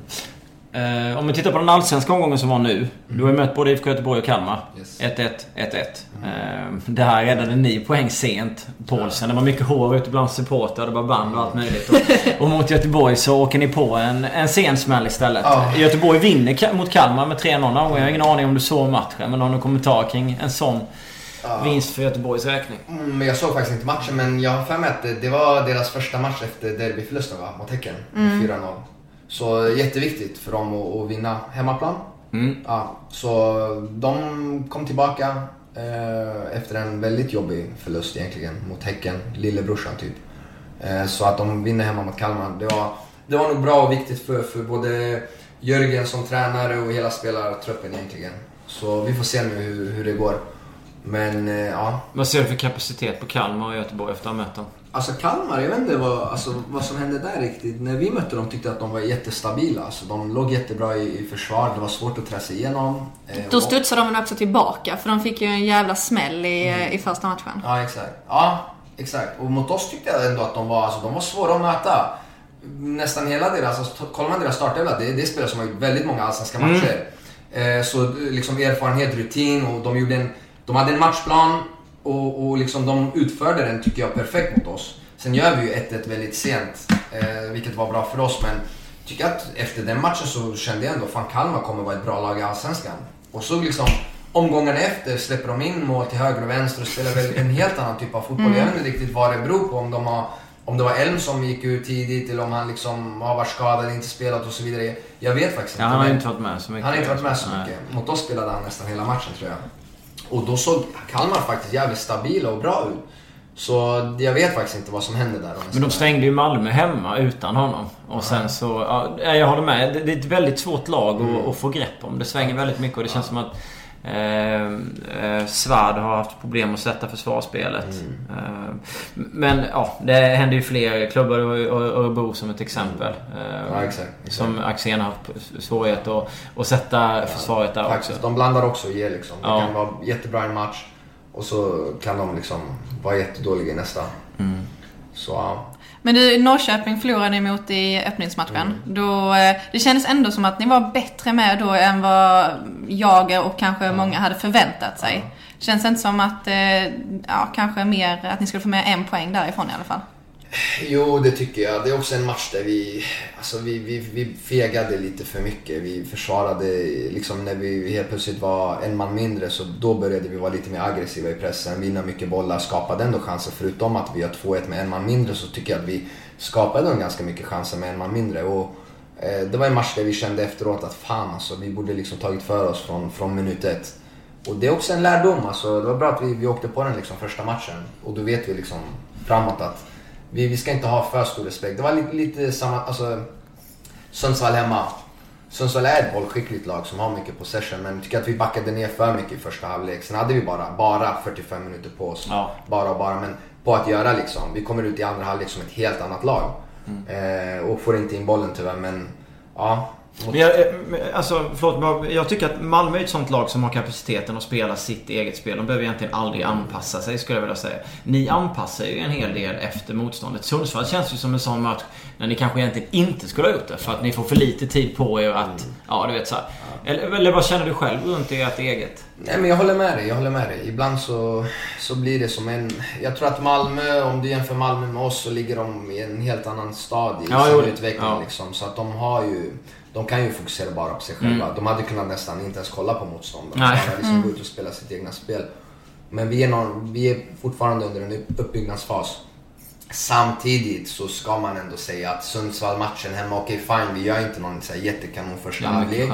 Eh, om vi tittar på den allsvenska omgången som var nu. Mm. Du har ju mött både IFK Göteborg och Kalmar. 1-1, yes. 1-1. Mm. Eh, det här räddade ni poäng sent. Paulsen. Det var mycket hår ute bland supportrar. Det var band och allt möjligt. Och, och, mot Göteborg så åker ni på en, en sen smäll istället. Ja. Göteborg vinner mot Kalmar med 3-0 Jag har ingen aning om du såg matchen. Men har du någon kommentar kring en sån ja. vinst för Göteborgs räkning? Mm, jag såg faktiskt inte matchen men jag har för mig att det, det var deras första match efter derbyförlusten va? Mot Häcken. Mm. 4-0. Så jätteviktigt för dem att, att vinna hemmaplan. Mm. Ja, så de kom tillbaka eh, efter en väldigt jobbig förlust egentligen mot Häcken, lillebrorsan typ. Eh, så att de vinner hemma mot Kalmar, det var, det var nog bra och viktigt för, för både Jörgen som tränare och hela spelartruppen egentligen. Så vi får se nu hur, hur det går. Men eh, ja. Vad ser du för kapacitet på Kalmar och Göteborg efter att ha mött dem? Alltså Kalmar, jag vet inte vad, alltså, vad som hände där riktigt. När vi mötte dem tyckte jag att de var jättestabila. Alltså, de låg jättebra i, i försvar, det var svårt att trässa igenom. Eh, Då studsade de också tillbaka, för de fick ju en jävla smäll i, mm. i första matchen. Ja, exakt. Ja, exakt. Och mot oss tyckte jag ändå att de var, alltså, de var svåra att möta. Nästan hela deras, alltså, kollar man deras startelva, det, det är spelare som har gjort väldigt många allsvenska mm. matcher. Eh, så liksom erfarenhet, rutin och de gjorde en, de hade en matchplan och, och liksom de utförde den, tycker jag, perfekt mot oss. Sen gör vi ju 1-1 väldigt sent, eh, vilket var bra för oss. Men jag tycker att efter den matchen så kände jag ändå att Kalmar kommer vara ett bra lag i Allsvenskan. Och så liksom omgångarna efter släpper de in mål till höger och vänster och spelar väl en helt annan typ av fotboll. Mm. Jag vet inte riktigt vad det beror på. Om, de har, om det var Elm som gick ut tidigt eller om han liksom har varit skadad, inte spelat och så vidare. Jag vet faktiskt inte. Ja, han har inte varit med så mycket. Han har inte varit med så mycket. Mot oss spelade han nästan hela matchen tror jag. Och då såg Kalmar faktiskt jävligt stabila och bra ut. Så jag vet faktiskt inte vad som hände där. Men de stängde ju Malmö hemma utan honom. Och sen så... Ja, jag håller med. Det är ett väldigt svårt lag mm. att, att, få grepp om. Det svänger väldigt mycket och det känns som att Eh, eh, Svärd har haft problem att sätta försvarsspelet. Mm. Eh, men ja, det händer ju fler klubbar. Örebro som ett exempel. Eh, ja, exakt, exakt. Som Axén har haft svårighet att, att sätta ja, försvaret där faktiskt. också. De blandar också ger liksom. Det ja. kan vara jättebra i en match och så kan de liksom vara jättedåliga i nästa. Mm. Så ja. Men du, Norrköping förlorade ni mot i öppningsmatchen. Mm. Då, eh, det kändes ändå som att ni var bättre med då än vad jag och kanske mm. många hade förväntat sig. Mm. Känns inte som att, eh, ja, kanske mer att ni skulle få med en poäng därifrån i alla fall? Jo, det tycker jag. Det är också en match där vi, alltså vi, vi, vi fegade lite för mycket. Vi försvarade, liksom när vi helt plötsligt var en man mindre så då började vi vara lite mer aggressiva i pressen, vinna mycket bollar, skapade ändå chanser. Förutom att vi har 2-1 med en man mindre så tycker jag att vi skapade ganska mycket chanser med en man mindre. Och, eh, det var en match där vi kände efteråt att fan alltså, vi borde liksom tagit för oss från, från minut ett. Och det är också en lärdom. Alltså, det var bra att vi, vi åkte på den liksom första matchen. Och då vet vi liksom framåt att vi, vi ska inte ha för stor respekt. Det var lite, lite samma, alltså Sundsvall hemma. Sundsvall är ett bollskickligt lag som har mycket possession men jag tycker att vi backade ner för mycket i första halvlek. Sen hade vi bara, bara 45 minuter på oss. Ja. Bara och bara. Men på att göra liksom. Vi kommer ut i andra halvlek som ett helt annat lag. Eh, och får inte in bollen tyvärr men ja. Men jag, eh, alltså, förlåt, jag tycker att Malmö är ett sånt lag som har kapaciteten att spela sitt eget spel. De behöver egentligen aldrig anpassa sig skulle jag vilja säga. Ni anpassar ju en hel del efter motståndet. Sundsvall känns ju som en sån match när ni kanske egentligen inte skulle ha gjort det. För att ni får för lite tid på er att... Ja, du vet så här. Eller, eller vad känner du själv runt ert eget? Nej men jag håller med dig, jag håller med dig. Ibland så, så blir det som en... Jag tror att Malmö, om du jämför Malmö med oss så ligger de i en helt annan stadie i Ja, sin utveckling ja. liksom. Så att de har ju... De kan ju fokusera bara på sig själva. Mm. De hade kunnat nästan inte ens kolla på motståndarna. Nej. Bara liksom gå ut och spela sitt egna spel. Men vi är, någon, vi är fortfarande under en upp- uppbyggnadsfas. Samtidigt så ska man ändå säga att Sundsvall-matchen hemma, okej fine, vi gör inte någon så här jättekanon första halvlek.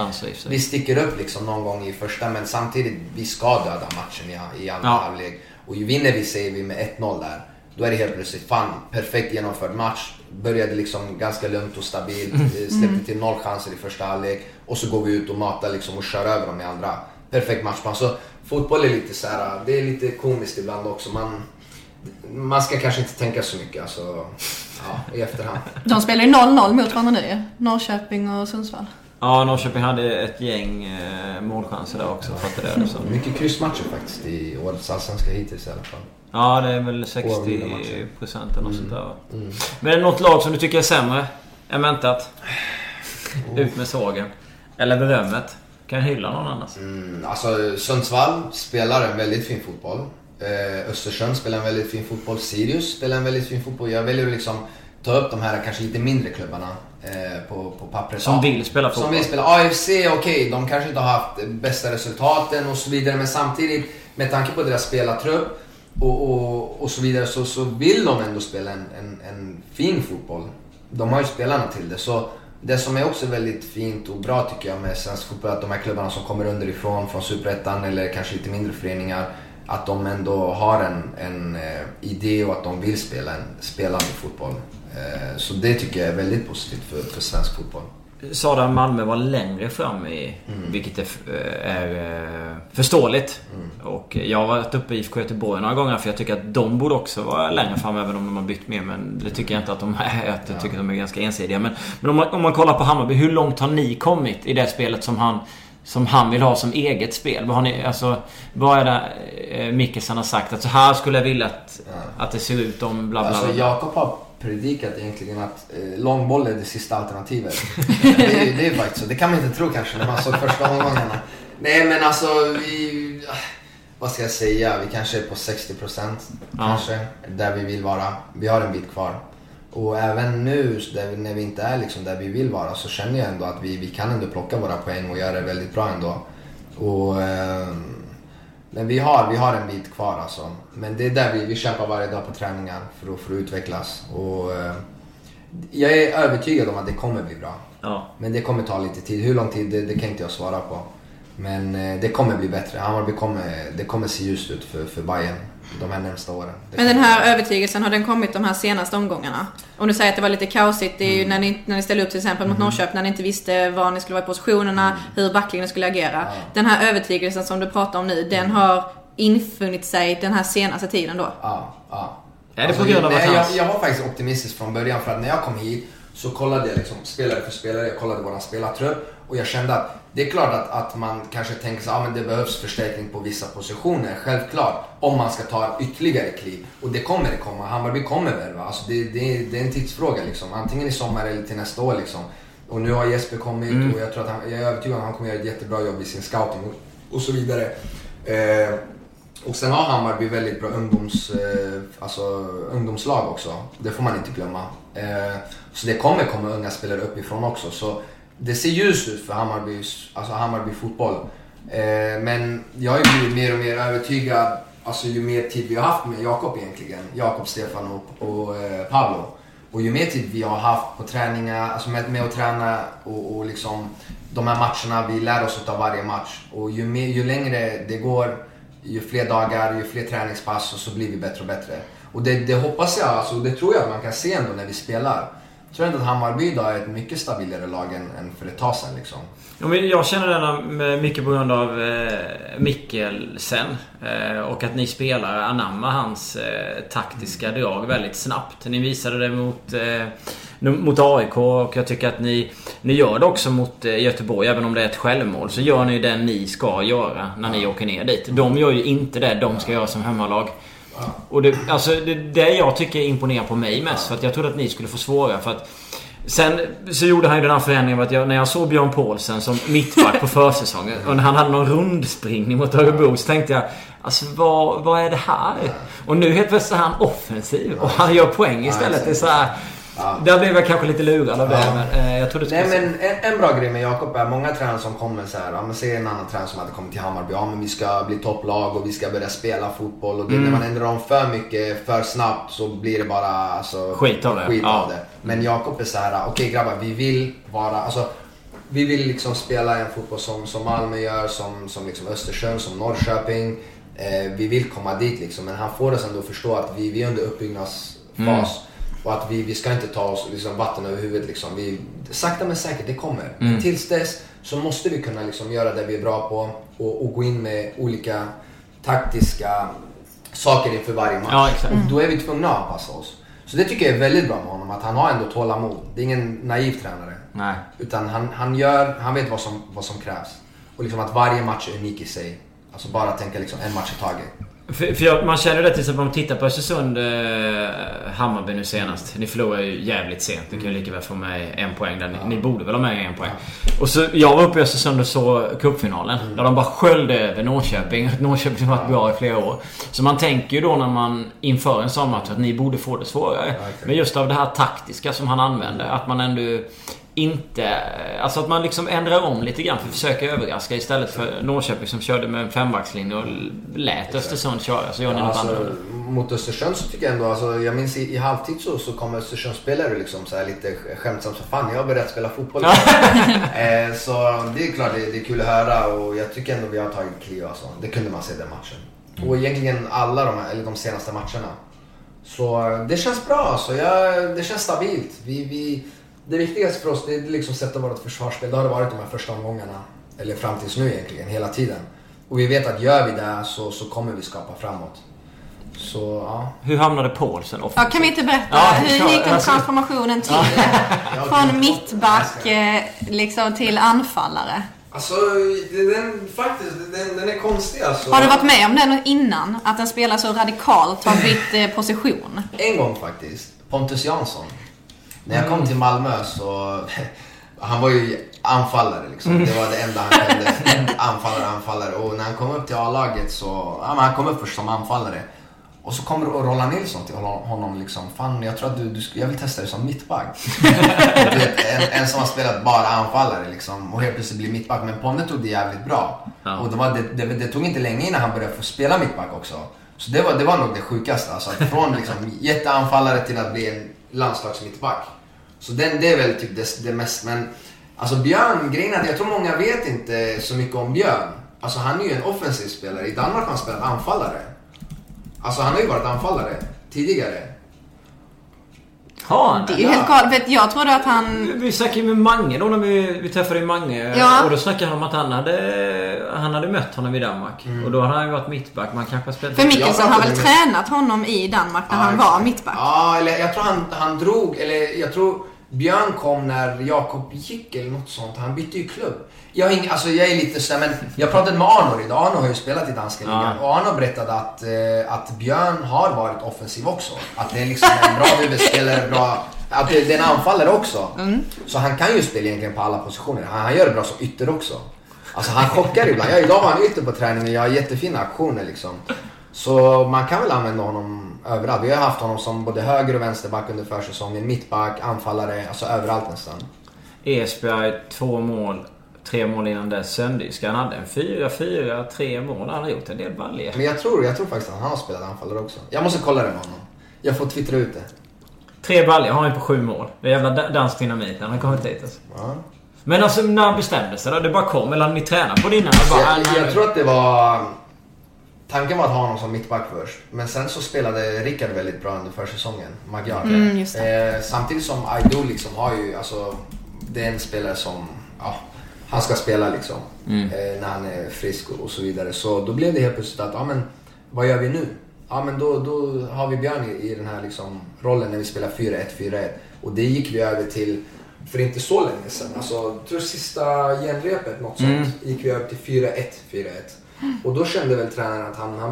Vi sticker upp liksom någon gång i första men samtidigt, vi ska döda matchen i, i andra Ja. halvlek. Och ju vinner vi säger vi med 1-0 där, då är det helt plötsligt fan, perfekt genomförd match. Började liksom ganska lugnt och stabilt, Mm. eh, släppte till noll chanser i första halvlek. Och så går vi ut och matar liksom och kör över dem i andra. Perfekt matchplan. Så fotboll är lite så här, det är lite komiskt ibland också. Man, man ska kanske inte tänka så mycket alltså, ja, i efterhand. De spelar ju 0-0 mot varandra nu. Norrköping och Sundsvall. Ja, Norrköping hade ett gäng eh, målchanser där också. Fattade jag det som. Mycket kryssmatcher faktiskt i årets allsvenska hittills i alla fall. Ja, det är väl 60% eller något sånt där va? Men är det något lag som du tycker är sämre än väntat? Ut med sågen. Eller berömmet. Kan jag hylla någon annars? Mm, alltså Sundsvall spelar en väldigt fin fotboll. Eh, Östersund spelar en väldigt fin fotboll. Sirius spelar en väldigt fin fotboll. Jag väljer att liksom ta upp de här kanske lite mindre klubbarna eh, på, på pappret. Som vill spela Som fotboll. vill spela. AFC, okej, de kanske inte har haft bästa resultaten och så vidare. Men samtidigt, med tanke på deras spelartrupp och, och, och så vidare, så, så vill de ändå spela en, en, en fin fotboll. De har ju spelarna till det. Så det som är också väldigt fint och bra tycker jag med svensk fotboll är att de här klubbarna som kommer underifrån, från Superettan eller kanske lite mindre föreningar, att de ändå har en, en eh, idé och att de vill spela en spelande fotboll. Eh, så det tycker jag är väldigt positivt för, för svensk fotboll. Sa att Malmö var längre fram i... Vilket är, är eh, förståeligt. Och jag har varit uppe i IFK Göteborg några gånger för jag tycker att de borde också vara längre fram även om de har bytt mer. Men det tycker jag inte att de är. Jag tycker att de är ganska ensidiga. Men, men om, man, om man kollar på Hammarby. Hur långt har ni kommit i det spelet som han, som han vill ha som eget spel? Vad har ni... Alltså, vad är det eh, har sagt? Att så här skulle jag vilja att, att det ser ut om bla bla bla. Alltså Jakob har predikat egentligen att eh, långboll är det sista alternativet. det, är, det är faktiskt så. Det kan man inte tro kanske när man såg första omgångarna. Nej men alltså vi... Vad ska jag säga? Vi kanske är på 60% kanske. Där vi vill vara. Vi har en bit kvar. Och även nu vi, när vi inte är liksom där vi vill vara så känner jag ändå att vi, vi kan ändå plocka våra poäng och göra det väldigt bra ändå. Och, ehm, men vi har, vi har en bit kvar alltså. Men det är där vi, vi kämpar varje dag på träningar för att, för att utvecklas. Och, eh, jag är övertygad om att det kommer bli bra. Ja. Men det kommer ta lite tid. Hur lång tid, det, det kan inte jag svara på. Men eh, det kommer bli bättre. Hammarby kommer, det kommer se ljust ut för, för Bayern de här närmsta åren. Men den här övertygelsen, har den kommit de här senaste omgångarna? Om du säger att det var lite kaosigt, det är ju när ni, när ni ställde upp till exempel mot Norrköping, när ni inte visste var ni skulle vara i positionerna, hur backlinjen skulle agera. Den här övertygelsen som du pratar om nu, den har infunnit sig den här senaste tiden då? Ja, ja. Är det på grund av att jag, jag var faktiskt optimistisk från början för att när jag kom hit så kollade jag liksom spelare för spelare, jag kollade våran spelartrupp och jag kände att det är klart att, att man kanske tänker så ah, men det behövs förstärkning på vissa positioner, självklart. Om man ska ta ytterligare kliv. Och det kommer det komma, Hammarby kommer värva. Alltså det, det, det är en tidsfråga liksom. Antingen i sommar eller till nästa år liksom. Och nu har Jesper kommit och jag tror att han, jag är övertygad om att han kommer göra ett jättebra jobb i sin scouting och, och så vidare. Eh, Och sen har Hammarby väldigt bra ungdoms, eh, alltså, ungdomslag också. Det får man inte glömma. Eh, så det kommer komma unga spelare uppifrån också. Så det ser ljust ut för Hammarby, alltså Hammarby fotboll. Eh, men jag har ju blivit mer och mer övertygad alltså, ju mer tid vi har haft med Jakob egentligen. Jakob, Stefan och, och eh, Pablo. Och ju mer tid vi har haft på träningar, alltså med, med att träna och, och liksom de här matcherna, vi lär oss av varje match. Och ju, mer, ju längre det går, ju fler dagar, ju fler träningspass och så blir vi bättre och bättre. Och det, det hoppas jag, alltså, det tror jag att man kan se ändå när vi spelar. Tror ändå att Hammarby idag är ett mycket stabilare lag än, än för ett tag sedan. Liksom. Ja, men jag känner denna mycket på grund av eh, Mikkelsen. Eh, och att ni spelare anammar hans eh, taktiska drag väldigt snabbt. Ni visade det mot, eh, mot AIK och jag tycker att ni, ni gör det också mot eh, Göteborg. Även om det är ett självmål så gör ni det ni ska göra när ni åker ner dit. De gör ju inte det de ska göra som hemmalag. Och det, alltså, det, det jag tycker imponerar på mig mest. För att jag trodde att ni skulle få svårare. För att Sen så gjorde han ju den här förändringen att jag, när jag såg Björn Paulsen som mittback på försäsongen och när han hade någon rundspringning mot Örebro så tänkte jag Alltså vad, vad är det här? Och nu helt plötsligt är han offensiv och han gör poäng istället. Det är så här, Ja. Där blev jag kanske lite lurad av det. Men, jag trodde Nej, men en, en, bra grej med Jakob är många tränare som kommer så här. Ja, men se en annan tränare som hade kommit till Hammarby. Ja, men vi ska bli topplag och vi ska börja spela fotboll. Och det, mm. när man ändrar om för mycket, för snabbt så blir det bara alltså, skit av det. Skit ja. av det. Men Jakob är så här. Okej okay, grabbar, vi vill vara... Alltså, vi vill liksom spela en fotboll som, som Malmö gör, som, som liksom Östersund, som Norrköping. Eh, vi vill komma dit liksom. Men han får oss ändå förstå att vi, vi är under uppbyggnadsfas. Mm. Och att vi, vi ska inte ta oss liksom, vatten över huvudet. Liksom. Vi, sakta men säkert, det kommer. Mm. Tills dess så måste vi kunna liksom, göra det vi är bra på och, och gå in med olika taktiska saker inför varje match. Ja, och då är vi tvungna att anpassa oss. Så det tycker jag är väldigt bra med honom, att han har ändå tålamod. Det är ingen naiv tränare. Nej. Utan han, han, gör, han vet vad som, vad som krävs. Och liksom att varje match är unik i sig. Alltså bara tänka liksom en match i taget. För, för jag, man känner det till exempel om man tittar på Östersund, eh, Hammarby nu senast. Ni förlorar ju jävligt sent. Ni kan ju lika väl få med en poäng där. Ni, ja. ni borde väl ha med en poäng. Och så, jag var uppe i Östersund och såg cupfinalen. Mm. Där de bara sköljde över Norrköping. Norrköping har varit bra i flera år. Så man tänker ju då när man inför en sån match att ni borde få det svårare. Ja, okay. Men just av det här taktiska som han använder. Att man ändå inte... Alltså att man liksom ändrar om lite grann för att försöka överraska istället för Norrköping som körde med en fembackslinje och lät Östersund köra. Så gör ni ja, något alltså, annorlunda. Mot Östersund så tycker jag ändå, alltså, jag minns i, i halvtid så, så kom Östersundsspelare liksom så här lite skämtsamt så fan jag har börjat spela fotboll. eh, så det är klart det, det, är kul att höra och jag tycker ändå vi har tagit kliv alltså. Det kunde man se den matchen. Mm. Och egentligen alla de, här, eller de senaste matcherna. Så det känns bra alltså. Jag, det känns stabilt. Vi, vi det viktigaste för oss det är liksom sätta vårt försvarsspel. Det har det varit de här första omgångarna. Eller fram tills nu egentligen, hela tiden. Och vi vet att gör vi det så, så kommer vi skapa framåt. Så, ja. Hur hamnade Paulsen offensivt? Ja, kan vi inte berätta? Ja, hur gick den transformationen till? Från mittback eh, liksom till anfallare. Alltså, den, faktiskt, den, den är konstig alltså. Har du varit med om det innan? Att en spelare så radikalt har bytt eh, position? En gång faktiskt. Pontus Jansson. När jag kom mm. till Malmö så... Han var ju anfallare liksom. Det var det enda han kunde. Anfallare, anfallare. Och när han kom upp till A-laget så... Ja, men han kom upp först som anfallare. Och så kommer Roland Nilsson till honom liksom. Fan, jag tror att du, du jag vill testa dig som mittback. en, en som har spelat bara anfallare liksom. Och helt plötsligt blir mittback. Men Ponne tog det jävligt bra. Ja. Och det, var, det, det, det, tog inte länge innan han började få spela mittback också. Så det var, det var nog det sjukaste. Alltså, från liksom jätteanfallare till att bli en landslagsmittback. Så den, det är väl typ det, det mest. Men alltså Björn, grejen är att jag tror många vet inte så mycket om Björn. Alltså han är ju en offensiv spelare. I Danmark har han spelat anfallare. Alltså han har ju varit anfallare tidigare. Han Det är ju helt galet. Jag trodde att han... Vi snackade ju med Mange då när vi, vi träffade Mange. Ja. Och då snackade han om att han hade, han hade mött honom i Danmark. Mm. Och då hade han ju varit mittback. Man kanske spelat... För Mickelson har väl med... tränat honom i Danmark när ja, han var mittback? Ja, eller jag tror han, han drog, eller jag tror Björn kom när Jakob gick eller något sånt. Han bytte ju klubb. Jag, är, alltså, jag är lite sådär, men jag pratade med Arnor idag. Arnor har ju spelat i danska ligan. Ja. Och Arnor berättade att, eh, att Björn har varit offensiv också. Att det är liksom en bra huvudspelare, bra... Att det, det är en anfallare också. Mm. Så han kan ju spela egentligen på alla positioner. Han, han gör det bra som ytter också. Alltså han chockar ibland. Ja, idag var han ute på träningen, jag har jättefina aktioner liksom. Så man kan väl använda honom överallt. Vi har haft honom som både höger och vänsterback under försäsongen, mittback, anfallare, alltså överallt nästan. Esbjerg, två mål. Tre mål innan dess. Sönderjyska. Han hade en fyra, fyra, tre mål. Han har gjort en del baljor. Men jag tror, jag tror faktiskt att han har spelat anfallare också. Jag måste kolla det med honom. Jag får twittra ut det. Tre baljor har han på sju mål. Det är jävla da- dansk dynamit när han har kommit dit alltså. Ja. Men alltså när han bestämde sig då? Det bara kom? Eller hade ni tränat på det innan? Bara, jag, "Nej, jag tror att det var... Tanken var att ha honom som mittback först. Men sen så spelade Rickard väldigt bra under försäsongen. Magyar. Mm, Eh, samtidigt som Aido liksom har ju, alltså... Det är en spelare som... Ja, han ska spela liksom. Mm. Eh, när han är frisk och, och så vidare. Så då blev det helt plötsligt att, ja men vad gör vi nu? Ja men då, då har vi Björn i, i den här liksom rollen när vi spelar 4-1, 4-1. Och det gick vi över till för inte så länge sedan. Alltså, jag tror sista genrepet, något sånt, Mm. gick vi över till 4-1, 4-1. Och då kände väl tränaren att han, han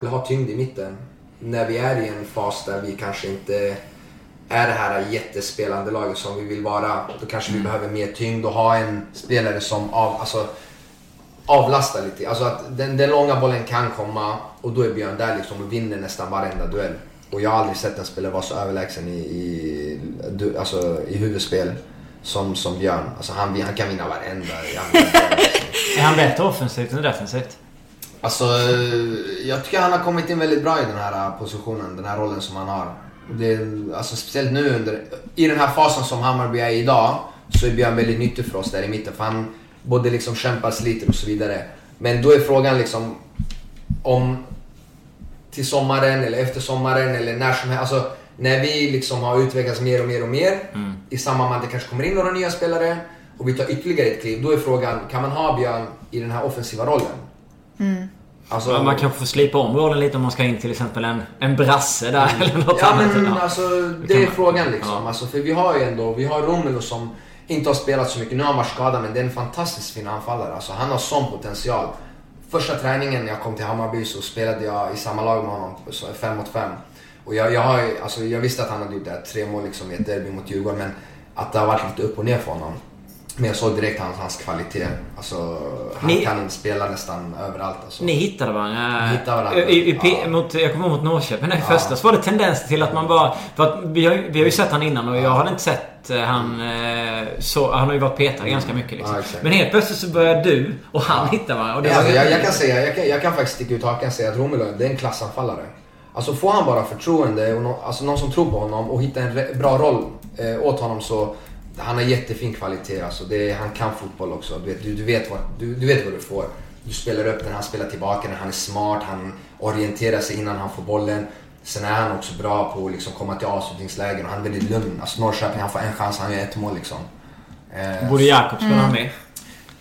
Vill ha tyngd i mitten. När vi är i en fas där vi kanske inte är det här jättespelande laget som vi vill vara. Då kanske vi behöver mer tyngd och ha en spelare som av, alltså, avlastar lite. Alltså att den, den långa bollen kan komma och då är Björn där liksom och vinner nästan varenda duell. Och jag har aldrig sett en spelare vara så överlägsen i, i, du- alltså, i huvudspel som, som Björn. Alltså han, han kan vinna varenda liksom. Är han bättre offensivt än defensivt? Alltså, jag tycker han har kommit in väldigt bra i den här positionen, den här rollen som han har. Det, är- alltså, speciellt nu under, i den här fasen som Hammarby är i idag, så är Björn väldigt nyttig för oss där i mitten. För han både liksom kämpar, sliter och så vidare. Men då är frågan liksom om till sommaren eller efter sommaren eller när som helst. Alltså, när vi liksom har utvecklats mer och mer och mer i samband med att det kanske kommer in några nya spelare och vi tar ytterligare ett kliv. Då är frågan, kan man ha Björn i den här offensiva rollen? Alltså, Ja, man kanske får slipa om rollen lite om man ska in till exempel en, en brasse där eller något Ja annat. men Ja. alltså kan det är man- frågan liksom. Ja. Alltså, för vi har ju ändå, vi har Romelu som inte har spelat så mycket. Nu har han varit skadad men det är en fantastiskt fin anfallare. Alltså han har sån potential. Första träningen när jag kom till Hammarby så spelade jag i samma lag med honom, så fem mot fem. Och jag, jag, har, alltså, jag visste att han hade gjort det här tre mål liksom, i ett derby mot Djurgården men att det har varit lite upp och ner för honom. Men jag såg direkt hans, hans kvalitet. Alltså, han Ni- kan spela nästan överallt. Alltså. Ni hittade varandra. Vi hittade varandra. I, i, Ja. mot, jag kommer ihåg mot Norrköping där i första så var det tendens till att man bara... För att vi, har, vi har ju sett han innan och jag hade inte sett eh, han eh, så... Han har ju varit petad ganska mycket liksom. Ja. Men helt plötsligt så börjar du och han hitta varandra. Och det Ja, alltså, jag, jag kan säga, jag kan, jag kan faktiskt sticka ut hakan och säga att Romelu det är en klassanfallare. Alltså får han bara förtroende och nå- alltså, någon som tror på honom och hittar en re- bra roll eh, åt honom så han har jättefin kvalitet. Alltså, det, han kan fotboll också. Du vet, du, du, vet vad, du, du vet vad du får. Du spelar upp den, han spelar tillbaka den, han är smart, han orienterar sig innan han får bollen. Sen är han också bra på att liksom, komma till avslutningslägen och han är väldigt lugn. Alltså Norrköping, han får en chans, han gör ett mål liksom. Eh, Borde Jakobs kunna ha med?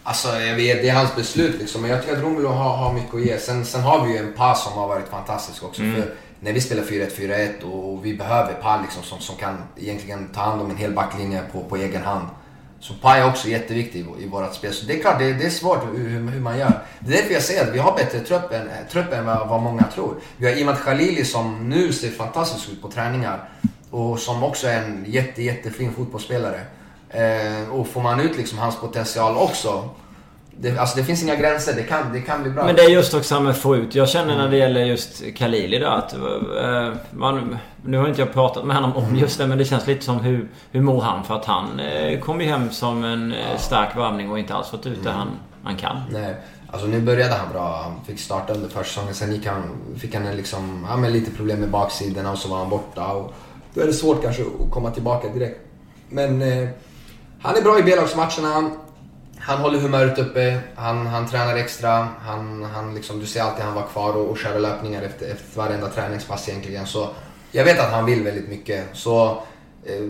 Alltså jag vet, det är hans beslut liksom. Men jag tycker att Romelu har, har mycket att ge. Sen, sen har vi ju en pass som har varit fantastisk också. För när vi spelar 4-1-4-1 och vi behöver Pa liksom som, som kan egentligen ta hand om en hel backlinje på, på egen hand. Så Pa är också jätteviktig i, i vårt spel. Så det är klart, det, det är svårt hur, hur, hur man gör. Det är därför jag säger att vi har bättre trupp än, eh, trupp än vad, vad många tror. Vi har Imad Khalili som nu ser fantastisk ut på träningar. Och som också är en jätte, jättefin fotbollsspelare. Eh, och får man ut liksom hans potential också. Det, alltså det finns inga gränser, det kan, det kan bli bra. Men det är just också med att få ut. Jag känner när det gäller just Khalili då att... eh, man, nu har inte jag pratat med honom om just det men det känns lite som hur, hur mår han? För att han eh, kom ju hem som en eh, stark värvning och inte alls fått ut det han, han kan. Nej, alltså nu började han bra. Han fick starta under försäsongen. Sen gick han, fick han liksom, ja, men lite problem med baksidorna och så var han borta. Och då är det svårt kanske att komma tillbaka direkt. Men eh, han är bra i B-lagsmatcherna. Han håller humöret uppe, han, han tränar extra. Han, han liksom, du ser alltid han var kvar och, och körde löpningar efter, efter varenda träningspass egentligen. Så jag vet att han vill väldigt mycket. Så eh,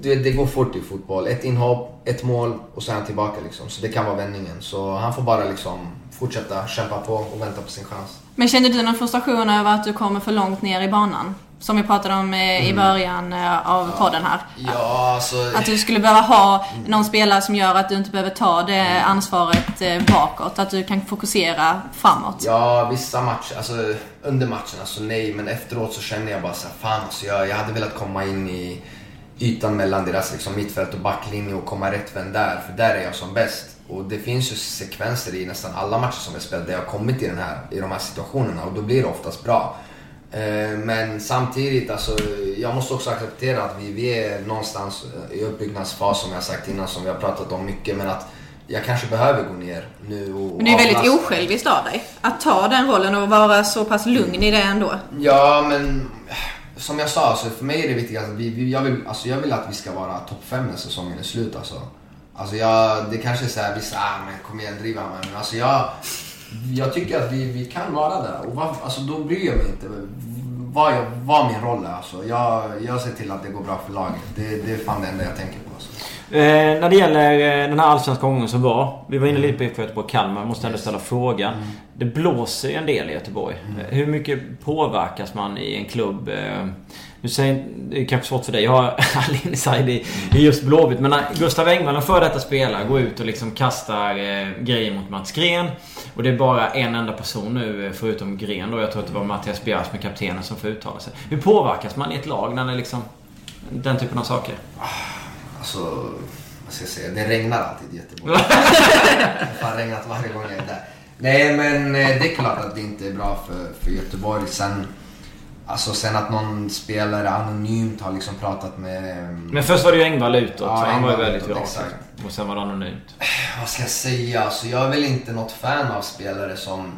det, det går fort i fotboll. Ett inhopp, ett mål och så är han tillbaka liksom. Så det kan vara vändningen. Så han får bara liksom fortsätta kämpa på och vänta på sin chans. Men kände du någon frustration över att du kommer för långt ner i banan? Som vi pratade om eh, i början eh, av podden här. Ja, alltså... Att du skulle behöva ha någon spelare som gör att du inte behöver ta det ansvaret eh, bakåt. Att du kan fokusera framåt. Ja, vissa matcher, alltså under matcherna så nej, men efteråt så känner jag bara så här, fan alltså jag, jag hade velat komma in i ytan mellan deras liksom, mittfält och backlinje och komma rättvänd där, för där är jag som bäst. Och det finns ju sekvenser i nästan alla matcher som jag spelat där jag har kommit i, den här, i de här situationerna och då blir det oftast bra. Eh, Men samtidigt, alltså, jag måste också acceptera att vi, vi är någonstans i uppbyggnadsfas som jag sagt innan, som vi har pratat om mycket. Men att jag kanske behöver gå ner nu och Men det är väldigt avlasta. osjälviskt av dig. Att ta den rollen och vara så pass lugn i det ändå. Ja, men som jag sa, alltså, för mig är det viktigt att vi, vi, jag, vill, alltså, jag vill att vi ska vara topp 5 när säsongen är slut. Alltså. Alltså jag, det kanske är såhär, vissa, ah, men kom igen driva mig. Men alltså jag, jag tycker att vi, vi kan vara där. Och vad, alltså, då bryr jag mig inte vad, jag, vad min roll är. Alltså. Jag, jag ser till att det går bra för laget. Det, det är fan det enda jag tänker på. Alltså. Eh, när det gäller eh, den här allsvenska omgången som var. Vi var inne lite på IFK Göteborg-Kalmar. Måste ändå ställa frågan. Det blåser ju en del i Göteborg. Eh, Hur mycket påverkas man i en klubb? Eh, nu säger det är kanske svårt för dig. Jag har all inside i, i just Blåvitt. Men när Gustav Engvall, en före detta spelare, går ut och liksom kastar eh, grejer mot Mats Gren. Och det är bara en enda person nu eh, förutom Gren då. Jag tror att det var Mattias Bjärs med kaptenen som får uttala sig. Hur påverkas man i ett lag när det liksom den typen av saker? Alltså, vad ska jag säga? Det regnar alltid i Göteborg. det har regnat varje gång jag är där. Nej, men eh, det är klart att det inte är bra för, för Göteborg. Sen, alltså, sen att någon spelare anonymt har liksom pratat med... Men först var det ju Engvall utåt. Ja, han var ju väldigt utåt, exakt. Och sen var det anonymt. Vad ska jag säga? Alltså, jag är väl inte något fan av spelare som,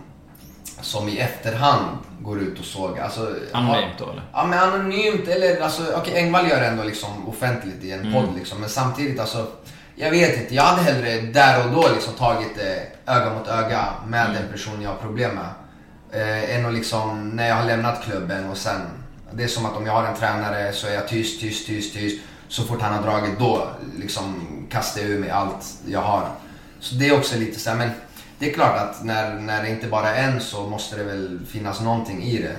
som i efterhand går ut och sågar. Alltså, Anonymt då eller? Ja men anonymt eller alltså, okej Engvall gör det ändå liksom offentligt i en Mm. podd liksom. Men samtidigt alltså, jag vet inte. Jag hade hellre där och då liksom tagit det öga mot öga med Mm. den person jag har problem med. Eh, än att liksom, när jag har lämnat klubben och sen, det är som att om jag har en tränare så är jag tyst, tyst, tyst, tyst. Så fort han har dragit då liksom kastar jag ur mig allt jag har. Så det är också lite så här, men det är klart att när, när det inte bara är en så måste det väl finnas någonting i det.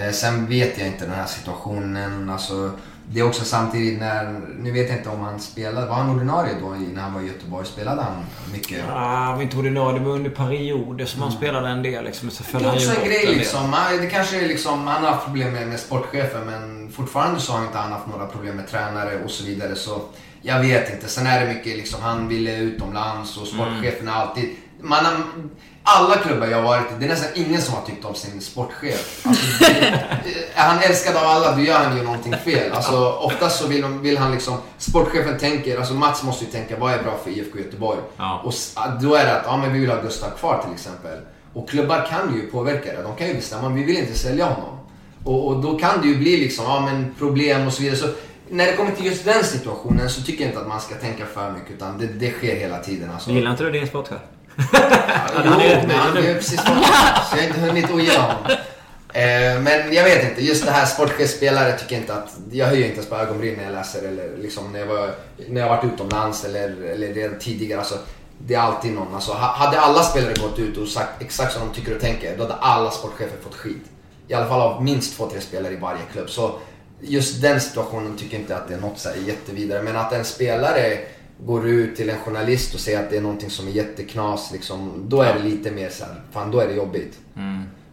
Eh, sen vet jag inte den här situationen. Alltså, det är också samtidigt när, nu vet jag inte om han spelade, var han ordinarie då när han var i Göteborg? Spelade han mycket? Ah, han var inte ordinarie. Det var under perioder som han spelade en del liksom. Så Det är också en grej liksom. Det kanske är liksom, han har haft problem med, med sportchefen men fortfarande så har inte han haft några problem med tränare och så vidare. Så jag vet inte. Sen är det mycket liksom, han ville utomlands och sportchefen är alltid... Man har, alla klubbar jag har varit i, det är nästan ingen som har tyckt om sin sportchef. Alltså, är han älskad av alla, då gör han ju någonting fel. Alltså, oftast så vill, de- vill han liksom, sportchefen tänker, alltså Mats måste ju tänka vad är bra för IFK Göteborg? Ja. Och då är det att, ja men vi vill ha Gustav kvar till exempel. Och klubbar kan ju påverka det. De kan ju bestämma, vi vill inte sälja honom. Och, och då kan det ju bli liksom, ja men problem och så vidare. Så när det kommer till just den situationen så tycker jag inte att man ska tänka för mycket utan det, det sker hela tiden alltså. Gillar inte du din sportchef? Jo, han är rätt men nöjd nu. precis så jag har inte hunnit ogilla honom. Eh, men jag vet inte, just det här sportchefsspelare tycker jag inte att, jag höjer inte ens på ögonbryn när jag läser eller liksom när jag, var, när jag varit utomlands eller, eller redan tidigare. Alltså, det är alltid någon. Alltså, ha- hade alla spelare gått ut och sagt exakt som de tycker och tänker, då hade alla sportchefer fått skit. I alla fall av minst två, tre spelare i varje klubb. Så just den situationen tycker jag inte att det är något så här jättevidare. Men att en spelare går ut till en journalist och säger att det är någonting som är jätteknas, liksom, då är det lite mer så här, fan då är det jobbigt.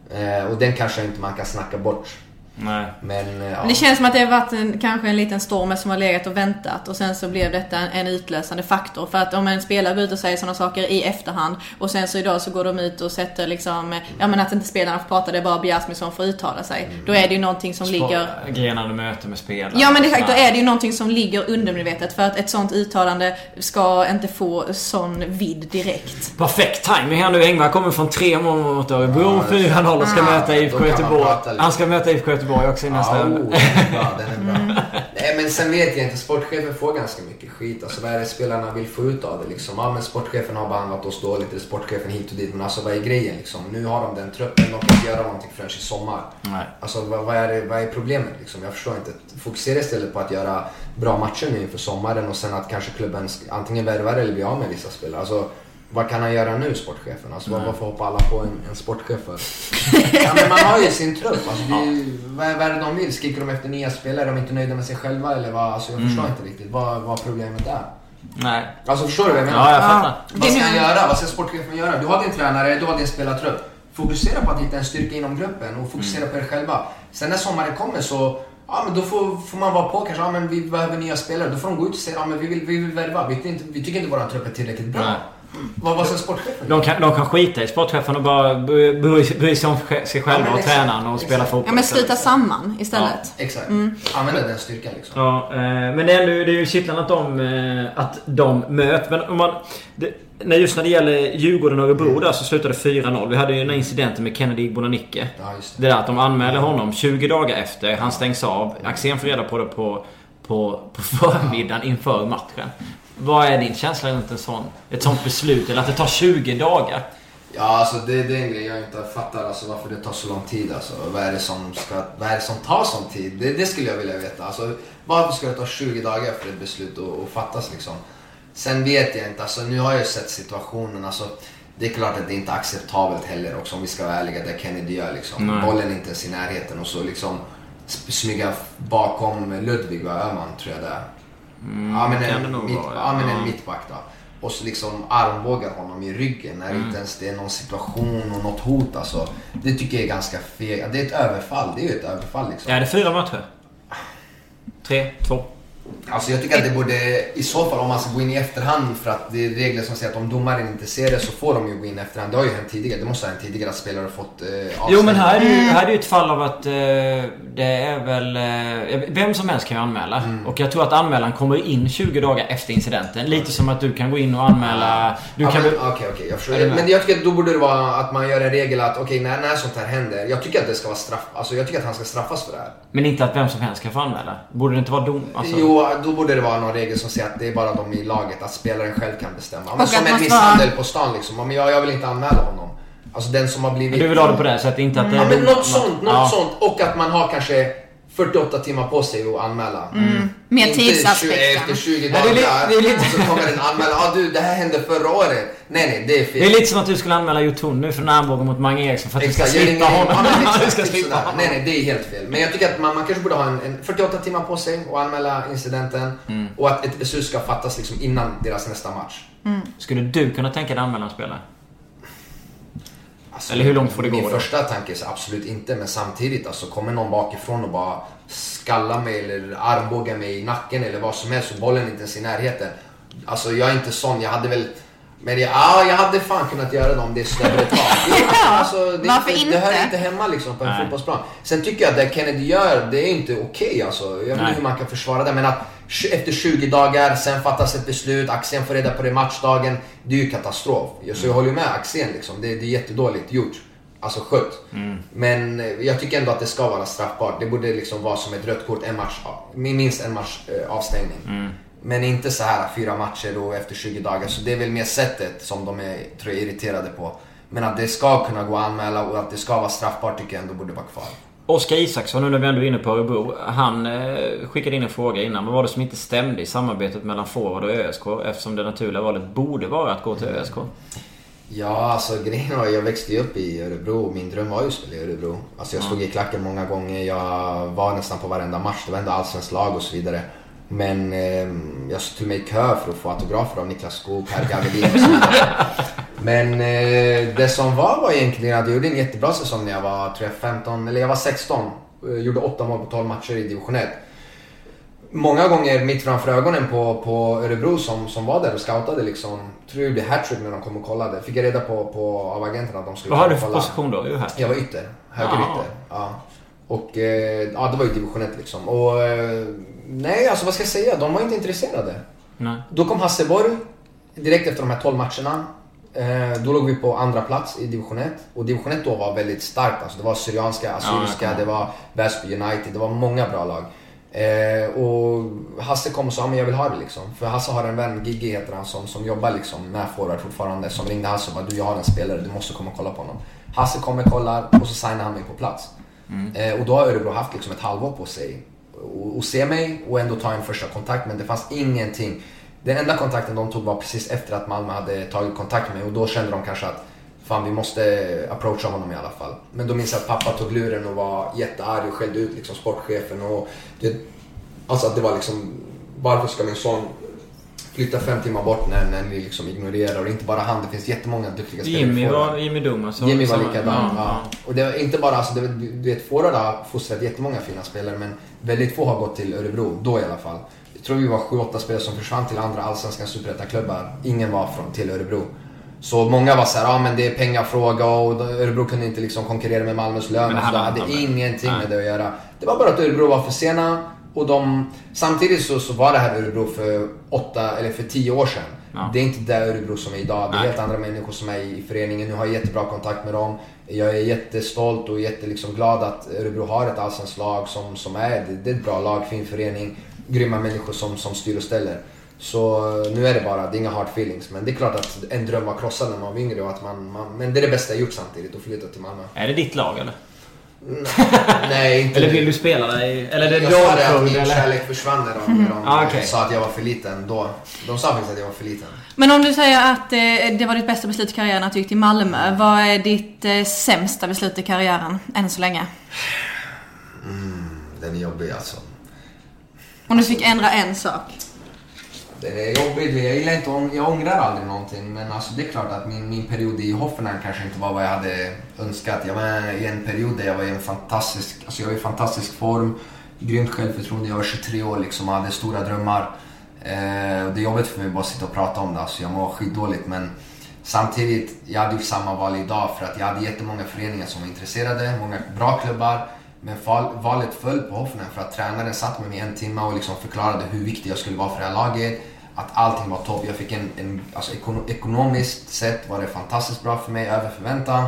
Eh, och den kanske inte man kan snacka bort. Nej. Men eh, ja. Men det känns som att det har varit en, kanske en liten storm som har legat och väntat och sen så blev detta en, en utlösande faktor. För att om en spelare går ut och säger sådana saker i efterhand och sen så idag så går de ut och sätter liksom, ja men att inte spelarna får prata, det är bara Biasmi som får uttala sig. Då är det ju någonting som ligger... Grenade möte med spelare. Ja men exakt, då är det ju någonting som ligger undermedvetet för att ett sånt uttalande ska inte få sån vidd direkt. Perfekt timing här nu. Engvall kommer från tre mål mot Örebro. Ja, det- 4-0 och ska Ja, möta IFK Göteborg. Han ska möta IFK Göteborg också i nästa Ja, oh, den är bra, den är bra. Nej men sen vet jag inte, sportchefen får ganska mycket skit. Alltså vad är det spelarna vill få ut av det liksom? Ja men sportchefen har behandlat oss dåligt, eller sportchefen hit och dit. Men alltså vad är grejen liksom? Nu har de den truppen, de kan inte göra någonting förrän i sommar. Nej. Alltså vad, vad, är, det, vad är problemet liksom? Jag förstår inte. Fokusera istället på att göra bra matcher nu inför sommaren och sen att kanske klubben antingen värvar eller blir av med vissa spelare. Alltså, vad kan han göra nu, sportchefen? Alltså, vad- varför hoppar alla på en, en sportchef för? ja, men man har ju sin trupp. Alltså, det ju- vad, är- vad är det de vill? Skriker de efter nya spelare? Är de inte nöjda med sig själva? Eller vad? Alltså, jag förstår inte riktigt vad, vad problemet är. Nej. Alltså förstår du vad jag menar? Ja, jag fattar. Vad ska han göra? Vad ska sportchefen göra? Du har din tränare, du har din spelartrupp. Fokusera på att hitta en styrka inom gruppen och fokusera på er själva. Sen när sommaren kommer så Ja men då får, får man vara på kanske, ja men vi behöver nya spelare. Då får de gå ut och säga, ja men vi vill, vi vill värva. Vi, tycker inte, vi tycker inte våran trupp är tillräckligt bra. Nej. Vad, vad ska sportchefen De kan, de kan skita i sportchefen och bara bry, bry, sig om sig Ja, själva men och exakt. tränaren och spela Exakt. fotboll. Ja men sluta samman istället. Exakt. Använda den styrkan liksom. Ja, eh, men det är, ändå, det är ju kittlande att de, eh, att de möts. Men om man... Det, när just när det gäller Djurgården och Örebro där så slutade det 4-0. Vi hade ju den här incidenten med Kennedy Bonanicke. Ja, det. Det där att de anmäler honom 20 dagar efter. Han stängs av. Axén får reda på det på, på, på förmiddagen inför matchen. Vad är din känsla runt en sån, ett sånt beslut? Eller att det tar 20 dagar? Ja, alltså det, det är en grej jag inte fattar alltså, varför det tar så lång tid. Alltså. Vad, är det som ska, vad är det som tar sån tid? Det, det skulle jag vilja veta. Alltså, varför ska det ta 20 dagar för ett beslut att, att fattas liksom? Sen vet jag inte, alltså, nu har jag sett situationen. Alltså, det är klart att det inte är acceptabelt heller också om vi ska vara ärliga det Kennedy gör. Liksom. Nej. Bollen är inte ens i närheten och så liksom smyga bakom Ludvig, vad Öhman tror jag det är. Ja, men en, mitt, vara, ja, men ja. en mittback då. Och så liksom armbågar honom i ryggen när Mm. inte ens det är någon situation och något hot alltså. Det tycker jag är ganska fel. Det är ett överfall. Det är ju ett överfall liksom. Är det fyra matcher? Tre? Två? Alltså jag tycker att det borde, i så fall om man ska gå in i efterhand för att det är regler som säger att om domaren inte ser det så får de ju gå in i efterhand. Det har ju hänt tidigare. Det måste ha hänt tidigare att spelare fått eh, Jo men här är, ju, här är ju ett fall av att eh, det är väl... Eh, vem som helst kan ju anmäla. Mm. Och jag tror att anmälan kommer in 20 dagar efter incidenten. Lite som att du kan gå in och anmäla... Du ja, kan men, väl- Okej, okej. jag förstår. Är du med? Men jag tycker att då borde det vara att man gör en regel att okej, när, när sånt här händer. Jag tycker att det ska vara straff. Alltså jag tycker att han ska straffas för det här. Men inte att vem som helst kan få anmäla. Borde det inte vara dom... Alltså, Jo, då borde det vara någon regel som säger att det är bara de i laget, att spelaren själv kan bestämma. Men som en misshandel på stan liksom. Ja, Men jag, jag vill inte anmäla honom. Alltså den som har blivit... Du vill ha det på det sättet, inte att det Ja är men något sånt, något ja. sånt. Och att man har kanske 48 timmar på sig att anmäla. Mer Inte tidsaspekten. 20 Efter 20 Nej, det är li- dagar det är lite- och så kommer en anmälan. Ja ah, du, det här hände förra året. Nej nej, det är fel. Det är lite som att du skulle anmäla Jotun nu för en armbåge mot Mange Eriksson för att du ska Exakt, slippa honom. Ja, men exakt, du ska typ slippa honom. Nej nej, det är helt fel. Men jag tycker att man, man kanske borde ha en, en 48 timmar på sig att anmäla incidenten. Mm. Och att ett beslut ska fattas liksom innan deras nästa match. Skulle du kunna tänka dig anmäla en spelare? Alltså, Eller hur långt får det min gå då? första tanke är så absolut inte, men samtidigt alltså kommer någon bakifrån och bara skalla mig eller armbåga mig i nacken eller vad som helst och bollen inte ens i närheten. Alltså jag är inte sån, jag hade väl men jag, ja, jag hade fan kunnat göra det om det är sådär brutalt. Alltså, det, varför det, det hör inte? inte hemma liksom på en Nej. fotbollsplan. Sen tycker jag att det Kennedy gör, det är inte okej alltså. Jag vet inte hur man kan försvara det. Men att efter 20 dagar, sen fattas ett beslut, Axén får reda på det matchdagen. Det är ju katastrof. Så jag håller med Axén liksom. Det, det är jättedåligt gjort. Alltså skött. Men eh, jag tycker ändå att det ska vara straffbart. Det borde liksom vara som ett rött kort, en match, minst en match eh, avstängning. Men inte så här fyra matcher och efter 20 dagar. Så det är väl mer sättet som de är, tror jag, irriterade på. Men att det ska kunna gå att anmäla och att det ska vara straffbart tycker jag ändå borde vara kvar. Oskar Isaksson, nu när vi ändå är inne på Örebro. Han eh, skickade in en fråga innan. Vad var det som inte stämde i samarbetet mellan forward och ÖSK? Eftersom det naturliga valet borde vara att gå till ÖSK. Ja, alltså grejen var jag växte ju upp i Örebro min dröm var ju att spela i Örebro. Alltså jag stod i klacken många gånger, jag var nästan på varenda match, det var ändå allsvenskt lag och så vidare. Men eh, jag stod mig i kö för att få autografer av Niklas Skog, Per Gavelin och så vidare. Men eh, det som var var egentligen att jag gjorde en jättebra säsong när jag var, tror jag, 15, eller jag var 16. Eh, Gjorde 8 mål på 12 matcher i division 1 många gånger mitt framför ögonen på, på Örebro som, som var där och scoutade liksom. Tror jag gjorde hattrick när de kom och kollade. Fick jag reda på, på av agenterna att de skulle Vad har komma du för kolla. position då? Jag var ytter. Högerytter. Ja. Och eh, ja, det var ju division 1 liksom. Och eh, nej, alltså vad ska jag säga? De var inte intresserade. Nej. Då kom Hasseborg direkt efter de här 12 matcherna. Eh, då låg vi på andra plats i division 1. Och division 1 då var väldigt starkt. Alltså det var Syrianska, Assyriska, kommer det var Väsby United. Det var många bra lag. Eh, och Hasse kom och sa men jag vill ha det liksom. För Hasse har en vän, Gigi heter han, som, som jobbar liksom med forward fortfarande. Som ringde Hasse och bara du jag har en spelare, du måste komma och kolla på honom. Hasse kommer, kollar och så signar han mig på plats. Mm. Eh, och då har Örebro haft liksom ett halvår på sig och, och se mig och ändå ta en första kontakt men det fanns ingenting. Den enda kontakten de tog var precis efter att Malmö hade tagit kontakt med mig och då kände de kanske att fan vi måste approacha honom i alla fall. Men då minns jag att pappa tog luren och var jättearg och skällde ut liksom sportchefen och det, alltså att det var liksom varför ska min son flytta fem timmar bort när, när ni liksom ignorerar och inte bara han, det finns jättemånga duktiga spelare Jimmy, var, Jimmy Dumas Jimmy var likadan. Ja, Ja. Och det var inte bara, alltså, det, du vet, Forward har fostrat jättemånga fina spelare men väldigt få har gått till Örebro, då i alla fall. Jag tror vi var sju, åtta spelare som försvann till andra allsvenska superettaklubbar. Ingen var från, till Örebro. Så många var såhär, ja men det är pengafråga och Örebro kunde inte liksom konkurrera med Malmös lön. Men det och så. Det hade ingenting med det att göra. Det var bara att Örebro var för sena och de... Samtidigt så, så var det här Örebro för åtta, eller för tio år sedan. Ja. Det är inte det Örebro som är idag. Det är Nej. helt andra människor som är i föreningen. Nu har jag jättebra kontakt med dem. Jag är jättestolt och jätte, liksom, glad att Örebro har ett allsvenskt lag som, som är, det, är ett bra lag, fin förening, grymma människor som, som styr och ställer. Så nu är det bara, det är inga hard feelings. Men det är klart att en dröm var krossad när man var yngre och att man, man men det är det bästa jag gjort samtidigt, att flytta till Malmö. Är det ditt lag eller? Nej, inte Eller vill du spela där i... Eller är det Jag sa det att min eller? kärlek försvann när de, när de Ah, okej. sa att jag var för liten. Då, de sa faktiskt att jag var för liten. Men om du säger att eh, det var ditt bästa beslut i karriären att du gick till Malmö. Vad är ditt eh, sämsta beslut i karriären än så länge? Den är jobbig alltså. Om du fick ändra en sak det är jobbigt. Jag gillar inte jag ångrar aldrig någonting. Men alltså det är klart att min, min period i Hoffenheim kanske inte var vad jag hade önskat. Jag var i en period där jag var i en fantastisk, alltså jag var i fantastisk form. Grymt självförtroende. Jag var 23 år liksom och hade stora drömmar. Eh, det är jobbigt för mig bara att sitta och prata om det. Alltså jag mår skitdåligt men samtidigt, jag hade ju samma val idag för att jag hade jättemånga föreningar som var intresserade. Många bra klubbar. Men valet föll på Hoffenheim för att tränaren satt med mig en timme och liksom förklarade hur viktig jag skulle vara för det här laget. Att allting var topp. Jag fick en, en alltså ekonomiskt sett var det fantastiskt bra för mig, över förväntan.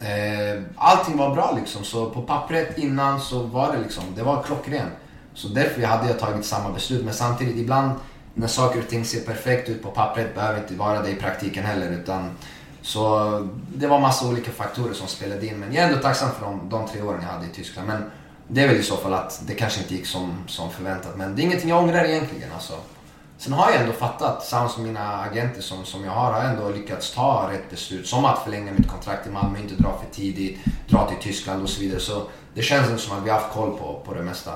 Eh, allting var bra liksom. Så på pappret innan så var det liksom, det var klockren. Så därför hade jag tagit samma beslut. Men samtidigt ibland när saker och ting ser perfekt ut på pappret behöver inte vara det i praktiken heller. Utan, så det var massa olika faktorer som spelade in. Men jag är ändå tacksam för de, de tre åren jag hade i Tyskland. Men det är väl i så fall att det kanske inte gick som, som förväntat. Men det är ingenting jag ångrar egentligen. Alltså. Sen har jag ändå fattat, tillsammans med mina agenter som, som jag har, har jag ändå lyckats ta rätt beslut. Som att förlänga mitt kontrakt i Malmö, inte dra för tidigt, dra till Tyskland och så vidare. Så det känns ändå som att vi har haft koll på, på det mesta.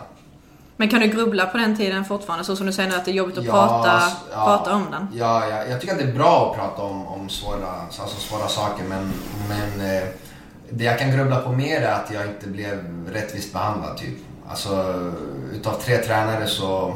Men kan du grubbla på den tiden fortfarande? Så som du säger nu att det är jobbigt att Ja, prata, ja. prata om den. Ja, ja, jag tycker att det är bra att prata om, om svåra, alltså svåra saker men, men eh, det jag kan grubbla på mer är att jag inte blev rättvist behandlad typ. Alltså utav tre tränare så...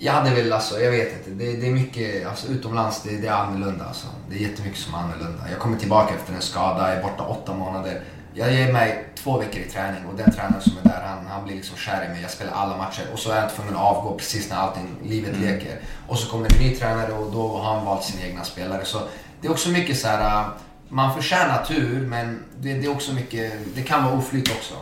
Jag hade väl alltså, jag vet inte. Det, det är mycket, alltså utomlands det, det är annorlunda alltså. Det är jättemycket som är annorlunda. Jag kommer tillbaka efter en skada, jag är borta åtta månader. Jag ger mig två veckor i träning och den tränaren som är där han, han blir liksom kär i mig. Jag spelar alla matcher och så är jag tvungen att avgå precis när allting, livet leker. Och så kommer en ny tränare och då har han valt sina egna spelare. Så det är också mycket så här. man förtjänar tur men det, det är också mycket, det kan vara oflyt också.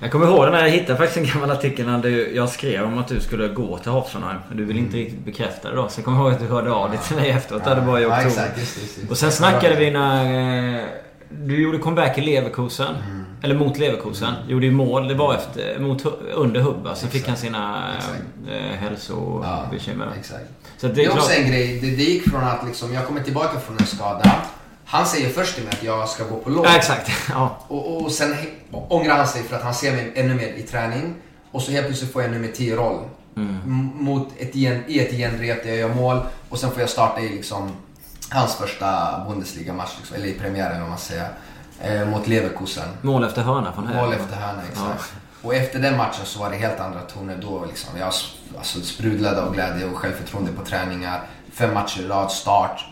Jag kommer ihåg den här, jag hittade faktiskt en gammal artikel när du, jag skrev om att du skulle gå till Hoffenheim. Du ville inte riktigt bekräfta det då. Så jag kommer ihåg att du hörde av dig till mig efteråt. Ja, det var i Ja, oktober. exakt, just, just. Och sen snackade vi när... eh, Du gjorde comeback i Leverkusen. Mm. Eller mot Leverkusen. Gjorde ju mål. Det var efter, mot, under Hubba. Sen fick han sina eh, hälsobekymmer. exakt. Så att Det är också klart- en grej, det, det gick från att liksom, jag kommer tillbaka från en skada. Han säger först till mig att jag ska gå på lån. Ja, exakt. Ja. Och, och sen ångrar han sig för att han ser mig ännu mer i träning. Och så helt plötsligt får jag nummer 10 roll. M- Mot ett igen, I ett genrep där jag gör mål. Och sen får jag starta i liksom hans första Bundesliga-match, liksom, eller i premiären om man säger. Eh, mot Leverkusen. Mål efter hörna från höger. Mål efter hörna, exakt. Och efter den matchen så var det helt andra toner då. Liksom. Jag alltså, sprudlade av glädje och självförtroende på träningar. Fem matcher i rad, start.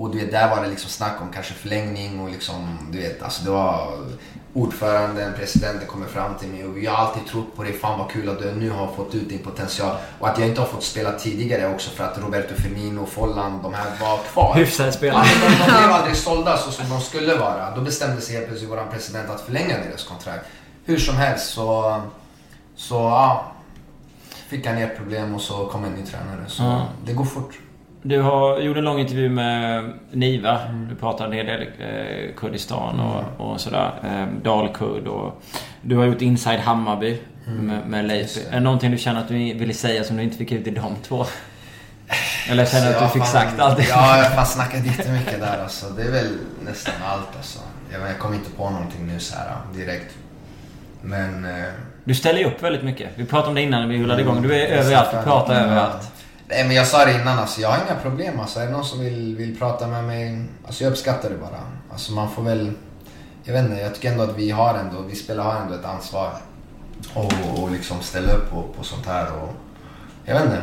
Och du vet, där var det liksom snack om kanske förlängning och liksom, du vet, alltså det var ordföranden, presidenten kommer fram till mig och vi har alltid trott på dig. Fan vad kul att du nu har fått ut din potential. Och att jag inte har fått spela tidigare också för att Roberto Firmino, Folland, de här var kvar. Hyfsade spelare. De, blev aldrig sålda så som de skulle vara. Då bestämde sig helt plötsligt vår president att förlänga deras kontrakt. Hur som helst så, så ja. fick han ett problem och så kom en ny tränare. Så Ja. det går fort. Du har, gjorde en lång intervju med Niva. Du pratade en hel del eh, Kurdistan och, och sådär. Eh, Dalkurd och... Du har gjort Inside Hammarby med, med Leif. Är det någonting du känner att du ville säga som du inte fick ut i de två? Eller känner du att du fick fan- sagt allt? Ja, jag har fan snackat jättemycket där alltså. Det är väl nästan allt alltså. Jag, jag kommer inte på någonting nu så här direkt. Men... Eh, Du ställer ju upp väldigt mycket. Vi pratade om det innan när vi rullade igång. Du är Mm. överallt. Du pratar överallt. Nej men jag sa det innan alltså, jag har inga problem alltså. Är det någon som vill, vill prata med mig, alltså jag uppskattar det bara. Alltså man får väl, jag vet inte, jag tycker ändå att vi har ändå, vi spelare har ändå ett ansvar. Och, och liksom ställa upp på, på sånt här och, jag vet inte,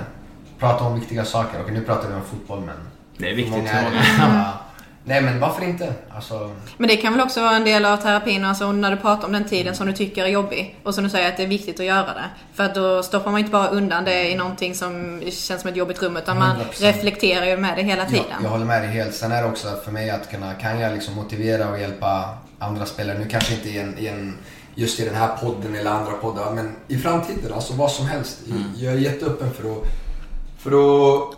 prata om viktiga saker. Okej nu pratar vi om fotboll men... Det är viktigt många är. Nej men varför inte? Alltså, Men det kan väl också vara en del av terapin, alltså när du pratar om den tiden som du tycker är jobbig. Och som du säger att det är viktigt att göra det. För att då stoppar man inte bara undan det i någonting som känns som ett jobbigt rum. Utan man 100%. reflekterar ju med det hela Jag, tiden. jag håller med dig helt. Sen är det också för mig att kunna, kan jag liksom motivera och hjälpa andra spelare, nu kanske inte i en, i en just i den här podden eller andra poddar, men i framtiden, alltså vad som helst. Jag är jätteöppen för att, för att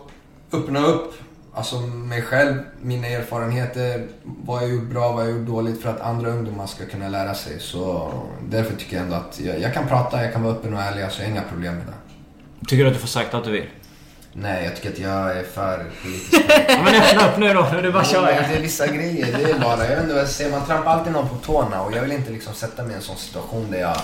öppna upp alltså mig själv, mina erfarenheter, vad jag gjort bra, vad jag gjort dåligt för att andra ungdomar ska kunna lära sig. Så därför tycker jag ändå att jag, jag kan prata, jag kan vara öppen och ärlig, alltså jag har inga problem med det. Tycker du att du får sagt allt du vill? Nej, jag tycker att jag är för politisk Ja, men öppna upp nu då. Nu är det bara att köra. Det är vissa grejer, det är bara, jag vet inte vad jag säger, man trampar alltid någon på tårna och jag vill inte liksom sätta mig i en sån situation där jag...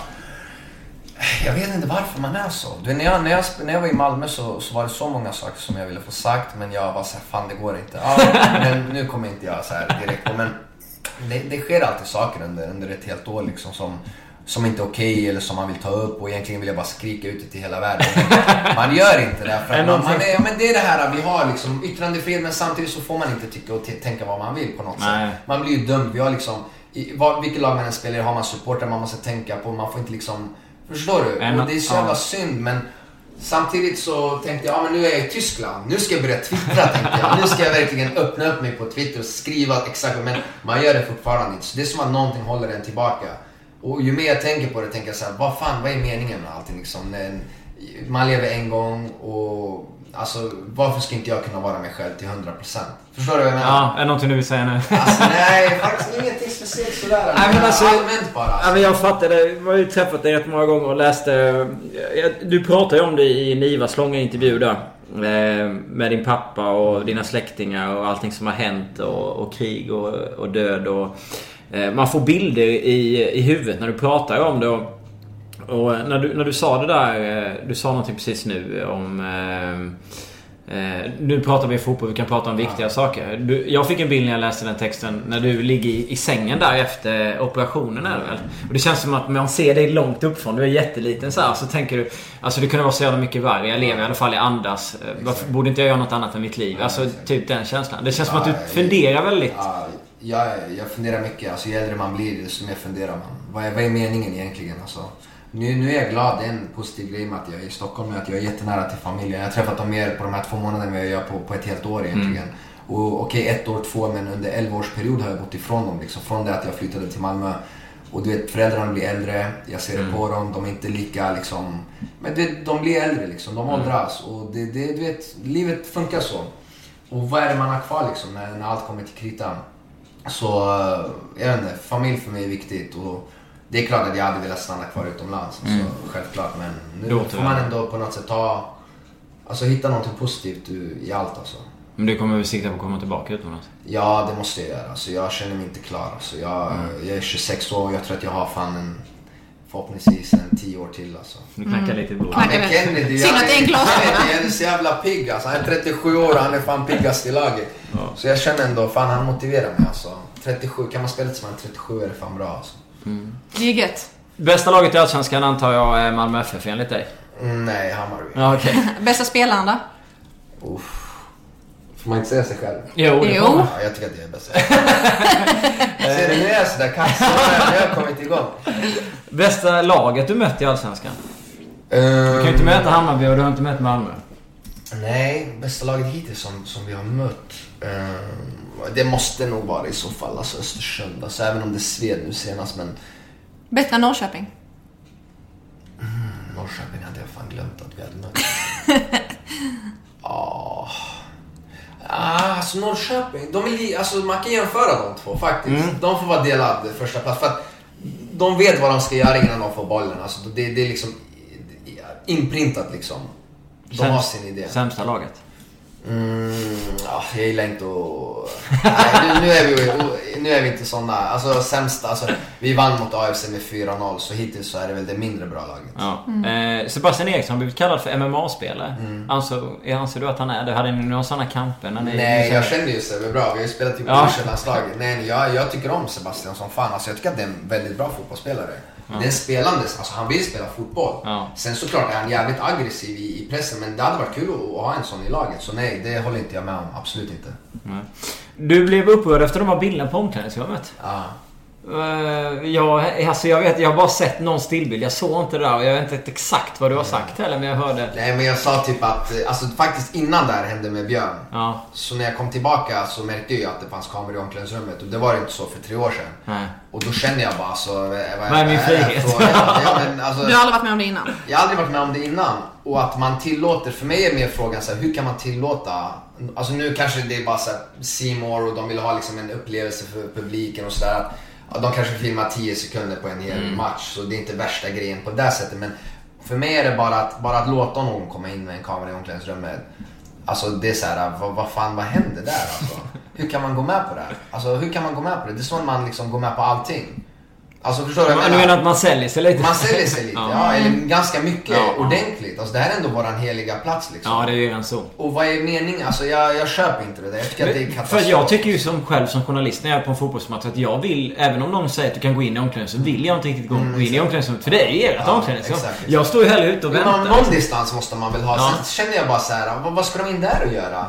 Jag vet inte varför man är så. Du, när, jag, när, jag, när jag var i Malmö så, så var det så många saker som jag ville få sagt men jag var såhär, fan det går inte. Ja, men nu kommer inte jag så här direkt på men det, det sker alltid saker under, under ett helt år liksom som, som inte är okej eller som man vill ta upp och egentligen vill jag bara skrika ut det till hela världen. Man gör inte det för att man, man är, ja, men det är det här vi har liksom yttrandefrihet men samtidigt så får man inte tycka och tänka vad man vill på något Nej. sätt. Man blir ju dömd. Vi har liksom, i, vad, vilket lag man än spelar har man supportrar man måste tänka på. Man får inte liksom, förstår du? En- och det är så jävla ja. synd men Samtidigt så tänkte jag, ja men nu är jag i Tyskland. Nu ska jag börja twittra tänkte jag. Nu ska jag verkligen öppna upp mig på Twitter och skriva exakt. Men man gör det fortfarande inte. Så det är som att någonting håller en tillbaka. Och ju mer jag tänker på det tänker jag så här, vad fan, vad är meningen med allting liksom? Man lever en gång och alltså varför ska inte jag kunna vara mig själv till 100%? Förstår du vad jag menar? Ja, är det någonting du vill säga nu? Alltså nej, faktiskt ingenting speciellt sådär. Nej, men alltså- Allmänt bara. Alltså. men jag fattar det. Jag har ju träffat dig rätt många gånger och läste... jag- Du pratade ju om det i Nivas långa intervju där. eh, Med din pappa och dina släktingar och allting som har hänt och, och krig och, och död och... eh, Man får bilder i, i huvudet när du pratar om det. Och, och när, du, när du sa det där, eh, du sa någonting precis nu om... Eh, eh, nu pratar vi fotboll, vi kan prata om viktiga saker. Du, jag fick en bild när jag läste den texten när du ligger i, i sängen där efter operationen är det väl? Och det känns som att man ser dig långt uppifrån, du är jätteliten så här, så tänker du... Alltså det kunde vara så jävla mycket värre. Jag lever i alla fall, jag andas. Eh, Varför borde inte jag göra något annat än mitt liv? Alltså typ den känslan. Det känns som att du Ja, funderar väldigt. Ja, jag, jag funderar mycket. Alltså, ju äldre man blir, desto mer funderar man. Vad är, vad är meningen egentligen? Alltså, nu, nu är jag glad. Det är en positiv grej med att jag är i Stockholm. Att jag är jättenära till familjen. Jag har träffat dem mer på de här två månaderna än vad jag gör på, på ett helt år egentligen. Och Okej, ett år, två, men under 11 års period har jag bott ifrån dem. Liksom, från det att jag flyttade till Malmö. Och du vet, föräldrarna blir äldre. Jag ser det på dem. De är inte lika liksom... Men du vet, de blir äldre liksom. De åldras. Och det, det, du vet, livet funkar så. Och vad är det man har kvar liksom när, när allt kommer till kritan? Så, eh, jag vet inte, familj för mig är viktigt och det är klart att jag hade velat stanna kvar utomlands, alltså, självklart. Men nu Mm. Låter får man ändå på något sätt ta, alltså hitta någonting positivt i allt alltså. Men du kommer väl sikta på att komma tillbaka utomlands? Ja, det måste jag göra. Alltså, jag känner mig inte klar. Alltså, jag, Mm. jag är 26 år och jag tror att jag har fan en, förhoppningsvis en 10 år till alltså. Du knackar lite i blodet. Ja, men det. Kennedy, Synd att det är en glasögon. Kennedy, han är så jävla pigg alltså. Han är 37 år och han är fan piggast i laget. Så jag känner ändå, fan han motiverar mig alltså. 37, kan man spela som en 37 är det fan bra alltså. Det är gött. Bästa laget i Allsvenskan antar jag är Malmö FF enligt dig? Mm, nej, Hammarby. Ja, okej. Bästa spelaren då? Uff. Får man inte säga sig själv? Jo, det Jo. Ja, jag tycker att det är bäst. Ser du, nu är jag sådär kaxig. Nu har jag kommit igång. Bästa laget du mött i Allsvenskan? Du Du kan ju inte möta Hammarby och du har inte mött Malmö. Nej, bästa laget hittills som, som vi har mött. ehm, det måste nog vara i så fall alltså Östersund. Alltså, även om det sved nu senast. Men Bättre än Norrköping? Norrköping hade jag fan glömt att vi hade mött. Ja. Ah, alltså Norrköping, de är li- alltså man kan jämföra de två faktiskt. Mm. De får vara delad första plats för att de vet vad de ska göra innan de får bollen. Alltså det, det är liksom inprintat liksom. De har sin idé. Sämsta laget. Mm, ja, jag gillar inte att... Nej, nu, är vi, nu är vi inte såna. Alltså sämsta, alltså, vi vann mot AFC med 4-0 så hittills så är det väl det mindre bra laget. Ja. Eh, Sebastian Eriksson har blivit kallad för MMA-spelare. Mm. Anser, anser du att han är det? Hade ni några sådana kamper? När ni, Nej, ni- jag känner ju Sebbe bra. Vi har ju spelat Ja. i landslaget. Nej, nej, jag, jag tycker om Sebastian som fan. Alltså, jag tycker att det är en väldigt bra fotbollsspelare. Det är en spelande, alltså han vill spela fotboll. Ja. Sen såklart är han jävligt aggressiv i, i pressen, men det hade varit kul att, att ha en sån i laget. Så nej, det håller inte jag med om. Absolut inte. Nej. Du blev upprörd efter de här bilderna på omklädningsrummet. Ja. Uh, jag, alltså jag vet, jag har bara sett någon stillbild. Jag såg inte det där och jag vet inte exakt vad du har sagt heller, men jag hörde... Nej, men jag sa typ att, eh, alltså faktiskt innan det här hände med Björn. Ja. Så när jag kom tillbaka så märkte jag att det fanns kameror i omklädningsrummet och det var det inte så för tre år sedan. Nej. Och då kände jag bara så... Vad, är min frihet? för- Ja, ja, men alltså, Du har aldrig varit med om det innan? jag har aldrig varit med om det innan. Och att man tillåter, för mig är mer frågan så här, hur kan man tillåta, alltså nu kanske det är bara så här, C More och de vill ha liksom en upplevelse för publiken och sådär. Ja, de kanske filmar 10 sekunder på en hel match så det är inte värsta grejen på det sättet. Men för mig är det bara att, bara att låta någon komma in med en kamera i omklädningsrummet. Alltså det är så här, vad, vad fan vad händer där alltså? Hur kan man gå med på det? här? Alltså hur kan man gå med på det? Det är så man liksom går med på allting. Alltså förstår du Du menar att man säljer sig lite? man säljer sig lite, Ja. ja. eller ganska mycket Ja, ordentligt. Alltså det här är ändå våran heliga plats liksom. Ja, det är ju redan så. Och vad är meningen? Alltså jag, jag köper inte det där. Jag tycker att det är För katastrof. jag tycker ju som själv som journalist när jag är på en fotbollsmatch att jag vill, även om någon säger att du kan gå in i omklädningsrummet så vill jag inte riktigt gå Mm, in i omklädningsrummet. För det är ju ert Ja, omklädningsrum. exakt, exakt. Jag står ju hellre ute och Men väntar. någon, någon distans måste man väl ha. Ja. Sen känner jag bara så här, vad, vad ska de in där och göra?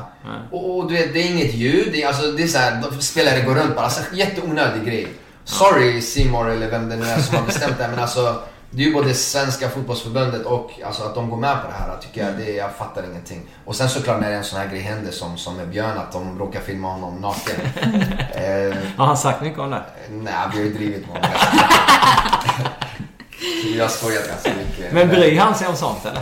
Och, och du vet, det är inget ljud. Det är, alltså, det är så här, de spelare går runt bara. Alltså, jätteonödig grej. Sorry Simor eller vem det nu är som har bestämt det men alltså det är ju både svenska fotbollsförbundet och alltså, att de går med på det här tycker jag, det, jag fattar ingenting. Och sen såklart när en sån här grej händer som, som med Björn, att de råkar filma honom naken. eh, Har han sagt mycket om det? nej, vi har ju drivit med honom. Vi har skojat ganska mycket. Men bryr han sig om sånt eller?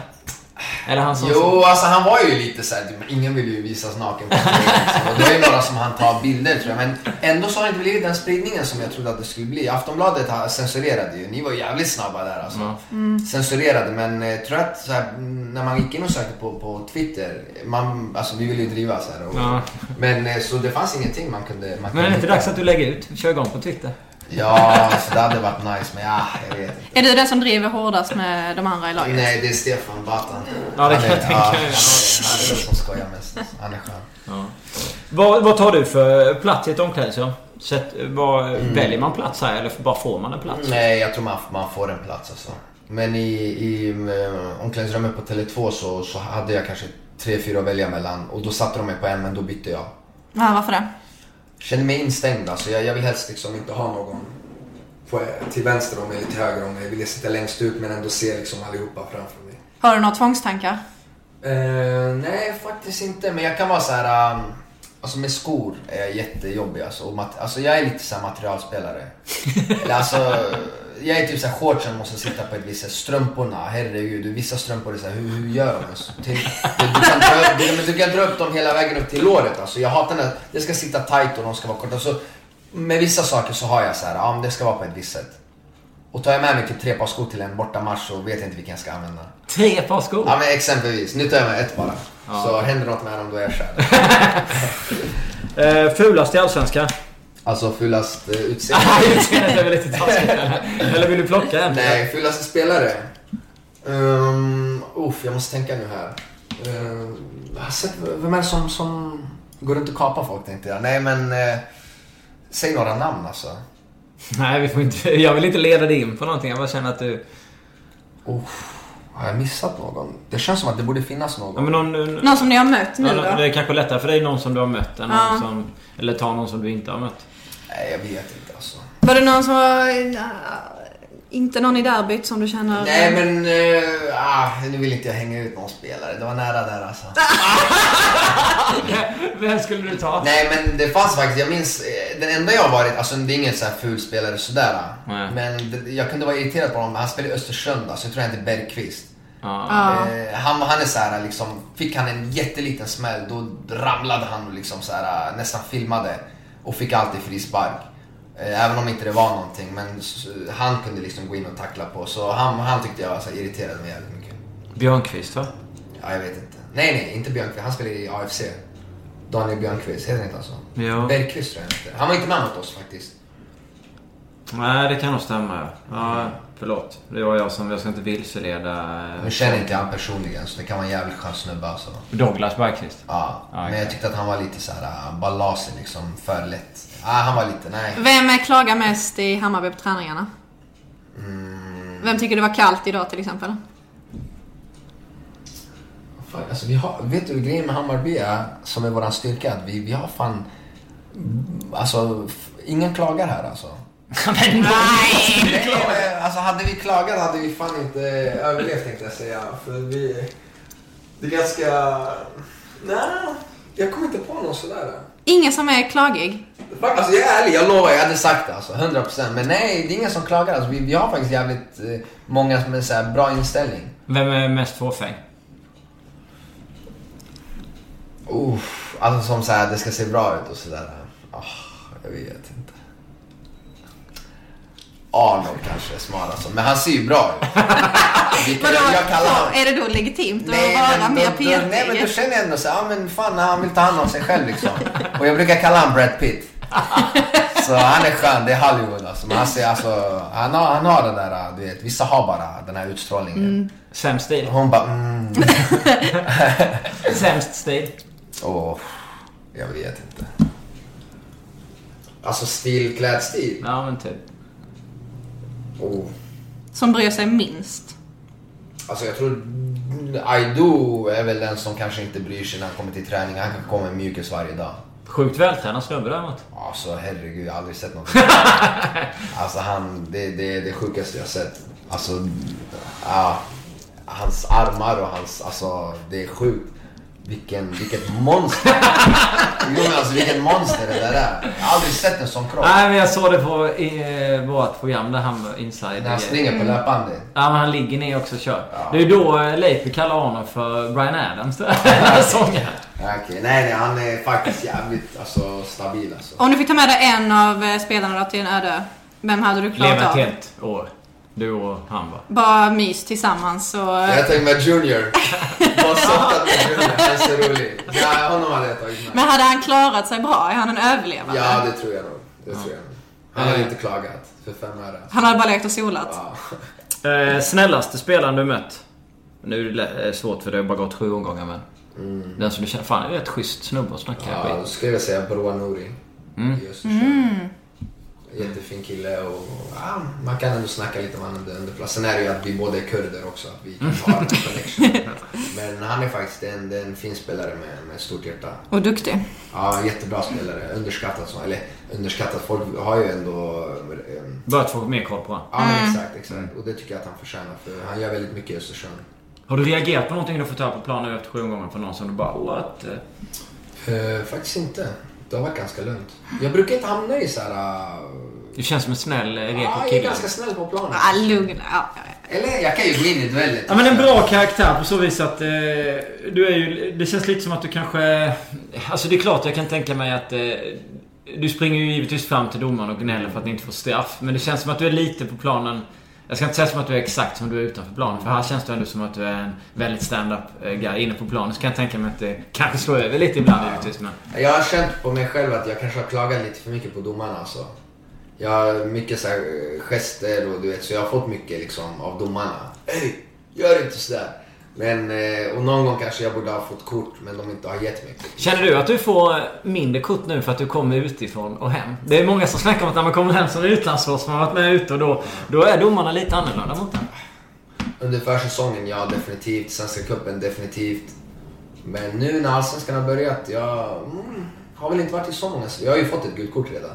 Eller han som... Jo, alltså han var ju lite såhär, ingen vill ju visas naken på TV, liksom. Och det är ju några som han tar bilder tror jag. Men ändå så har det inte blivit den spridningen som jag trodde att det skulle bli. Aftonbladet har- censurerade ju, ni var jävligt snabba där alltså. Ja. Censurerade, men eh, tror jag att så här, mm, när man gick in och sökte på, på Twitter, man, alltså vi ville ju driva så här. Och, Ja. Men eh, så det fanns ingenting man kunde... Man Men kunde är det inte hitta. dags att du lägger ut? Kör igång på Twitter. Ja, så det hade varit nice, men ja, jag vet inte. Är du den som driver hårdast med de andra i laget? Nej, det är Stefan Batan. Ja, det kan jag tänka mig. Han är, den som skojar mest. Han är skön. Ja. Vad, vad tar du för plats i ett omklädningsrum? Sätt, vad, Mm. Väljer man plats här eller bara får man en plats? Nej, jag tror man, man får en plats alltså. Men i, i äh, omklädningsrummet på Tele2 så, så hade jag kanske tre, fyra att välja mellan. Och då satte de mig på en, men då bytte jag. Ja, varför det? Kände mig instängd alltså. Jag, jag vill helst liksom inte ha någon på, till vänster om mig eller till höger om mig. Jag vill sitta längst ut men ändå se liksom allihopa framför mig. Har du några tvångstankar? Eh, nej, faktiskt inte. Men jag kan vara så här. Um, alltså med skor är jag jättejobbig alltså. Och alltså jag är lite så materialspelare. Eller alltså, jag är typ så här shortsen måste sitta på ett visst sätt. Strumporna, herregud. Vissa strumpor är så här, hur, hur gör de? Alltså, till, du, du, kan dra, upp- du, kan dra upp dem hela vägen upp till låret. Alltså, jag hatar när det ska sitta tight och de ska vara korta. Så, med vissa saker så har jag så här, ja men det ska vara på ett visst sätt. Och tar jag med mig typ tre par skor till en bortamatch så vet jag inte vilken jag ska använda. Tre par skor? Ja men exempelvis, nu tar jag med ett bara. Ja. Så händer något med dem då är jag kär. Eh, fulast i Allsvenskan? Alltså fullast eh, utseende. Utseendet är väl lite taskigt eller? Eller vill du plocka en? Nej, fullaste spelare. Um, uff, jag måste tänka nu här. Jag har sett, vem är det som, som går runt och kapar folk tänkte jag. Nej men, eh, säg några namn alltså. Nej, vi får inte... Jag vill inte leda dig in på någonting. Jag bara känner att du... Uff, har jag missat någon? Det känns som att det borde finnas någon. Ja, men någon, någon, Någon som ni har mött nu ja, då? det är kanske lättare för dig någon som du har mött än Ja. någon som... Eller ta någon som du inte har mött. Nej, jag vet inte alltså. Var det någon som var... äh, inte någon i derbyt som du känner... Nej men, eh, ah, nu vill inte jag hänga ut någon spelare. Det var nära där alltså. Vem skulle du ta? Nej men det fanns faktiskt, jag minns, eh, den enda jag har varit, alltså det är ingen så här ful spelare sådär. Nej. Men det, jag kunde vara irriterad på honom, han spelade i Östersund alltså, jag tror han heter Bergqvist. Ja. Eh, han, han är så här, liksom, fick han en jätteliten smäll då ramlade han och liksom så här, nästan filmade och fick alltid frispark. Eh, även om inte det var någonting men han kunde liksom gå in och tackla på så han, han tyckte jag så här, irriterade mig jävligt mycket. Björnqvist va? Ja, jag vet inte. Nej, nej, inte Björnqvist. Han spelar i AFC. Daniel Björnqvist, heter han inte alltså? Ja. Bergqvist tror jag han heter. Han var inte med mot oss faktiskt. Nej, det kan nog stämma. Ja, förlåt. Det var jag som... Jag ska inte vilseleda... Nu känner inte jag han personligen så det kan vara en jävligt skön snubbe alltså. Douglas Bergqvist. Ja, Ja, men okej. jag tyckte att han var lite så här äh, balasig liksom, för lätt. Ja, han var lite, nej. Vem är klagar mest i Hammarby på träningarna? Mm. Vem tycker det var kallt idag till exempel? Fan, alltså, vi har, vet du grejen med Hammarby är, som är våran styrka, att vi, vi har fan... Alltså, ingen klagar här alltså. Men Nej, alltså hade vi klagat hade vi fan inte överlevt tänkte jag säga. För vi... Det är ganska... Nej, jag kommer inte på någon sådär. Ingen som är klagig? Alltså jag är ärlig, jag lovar, jag hade sagt det alltså, 100% Men nej, det är ingen som klagar alltså. vi, vi har faktiskt jävligt eh, många som är så här bra inställning. Vem är mest fåfäng? Uff, alltså som så här, det ska se bra ut och sådär. Oh, jag vet inte. Arnold kanske är smal alltså, men han ser ju bra ut. Vadå, jag kallar honom... är det då legitimt att vara mer då, nej men då petig? känner jag ändå så ja men fan han vill ta hand om sig själv liksom. Och jag brukar kalla honom Brad Pitt. Så han är skön, det är Hollywood alltså. Men han, ser, alltså, han, har, han har den där, du vet, vissa har bara den här utstrålningen. Sämst stil? Hon bara mm. Sämst stil? Åh, jag vet inte. Alltså stil, klädstil. Ja, men typ. Oh. Som bryr sig minst. Alltså jag tror Aido är väl den som kanske inte bryr sig när han kommer till träning. Han kan komma med mjukis varje dag. Sjukt vältränad snubbe däremot. Alltså herregud, jag har aldrig sett något. alltså han, det, det är det sjukaste jag sett. Alltså, ja. Hans armar och hans, alltså det är sjukt. Vilken, vilket monster. jo men alltså vilket monster det där är. Jag har aldrig sett en sån kropp. Nej, men jag såg det på i, eh, vårt program där han var inside. När han springer på löpbandet. Ja, men han ligger ner också och kör. Ja. Det är då eh, Leifby kallar honom för Brian Adams. Sångaren. Ja, Okej, nej nej han är faktiskt jävligt alltså, stabil alltså. Om du fick ta med dig en av eh, spelarna då till en öde, vem hade du klarat Leva ett av? helt år. Du och han va? Bara mys tillsammans och... Jag tagit med Junior. Bara softat med Junior, han är så rolig. Ja, honom hade jag tagit med. Men hade han klarat sig bra? Är han en överlevare? Ja, det tror jag nog. Det tror jag nog. Han hade inte klagat för fem öre. Han hade bara lekt och solat? Ja. Eh, snällaste spelaren du mött? Nu är det eh, svårt för det har bara gått sju omgångar men. Den som du känner, fan det är rätt schysst snubbe att snacka Ja, skit. då skulle jag säga Broa Nouri. Mm. Östersund. Jättefin kille och ja, man kan ändå snacka lite med honom under, plats. Sen är det ju att vi båda är kurder också, att vi kan ha en connection. Men han är faktiskt en, en fin spelare med, med stort hjärta. Och duktig. Ja, jättebra spelare. Underskattat så. Eller underskattat, folk har ju ändå... ehm, Börjat få mer koll på honom. Ja, men exakt, exakt. Och det tycker jag att han förtjänar för han gör väldigt mycket i Östersund. Har du reagerat på någonting du fått höra på plan nu efter sju omgångar från någon som du bara what? Eh, Uh, faktiskt inte. Det har varit ganska lugnt. Jag brukar inte hamna i så här... Uh, Du känns som en snäll, reko ja, jag är kille. ganska snäll på planen. Lugn. Ja, ja, ja. Eller jag kan ju gå in i dueller. Ja men en bra karaktär på så vis att eh, du är ju... Det känns lite som att du kanske... Alltså det är klart jag kan tänka mig att... Eh, du springer ju givetvis fram till domaren och gnäller för att ni inte får straff. Men det känns som att du är lite på planen... Jag ska inte säga som att du är exakt som du är utanför planen. För här känns det ändå som att du är en väldigt stand-up eh, guy inne på planen. Så kan jag tänka mig att det kanske slår över lite ibland givetvis. Men... Jag har känt på mig själv att jag kanske har klagat lite för mycket på domarna alltså. Jag har mycket så här eh, gester och du vet, så jag har fått mycket liksom av domarna. Hej, gör inte sådär. Men, eh, och någon gång kanske jag borde ha fått kort men de inte har gett mig kort. Känner du att du får mindre kort nu för att du kommer utifrån och hem? Det är många som snackar om att när man kommer hem som utlandsproffs, man har varit med ute och då, då är domarna lite annorlunda mot en. Under försäsongen, ja definitivt. Svenska cupen, definitivt. Men nu när Allsvenskan har börjat, jag mm, har väl inte varit i så många... Jag har ju fått ett gult kort redan.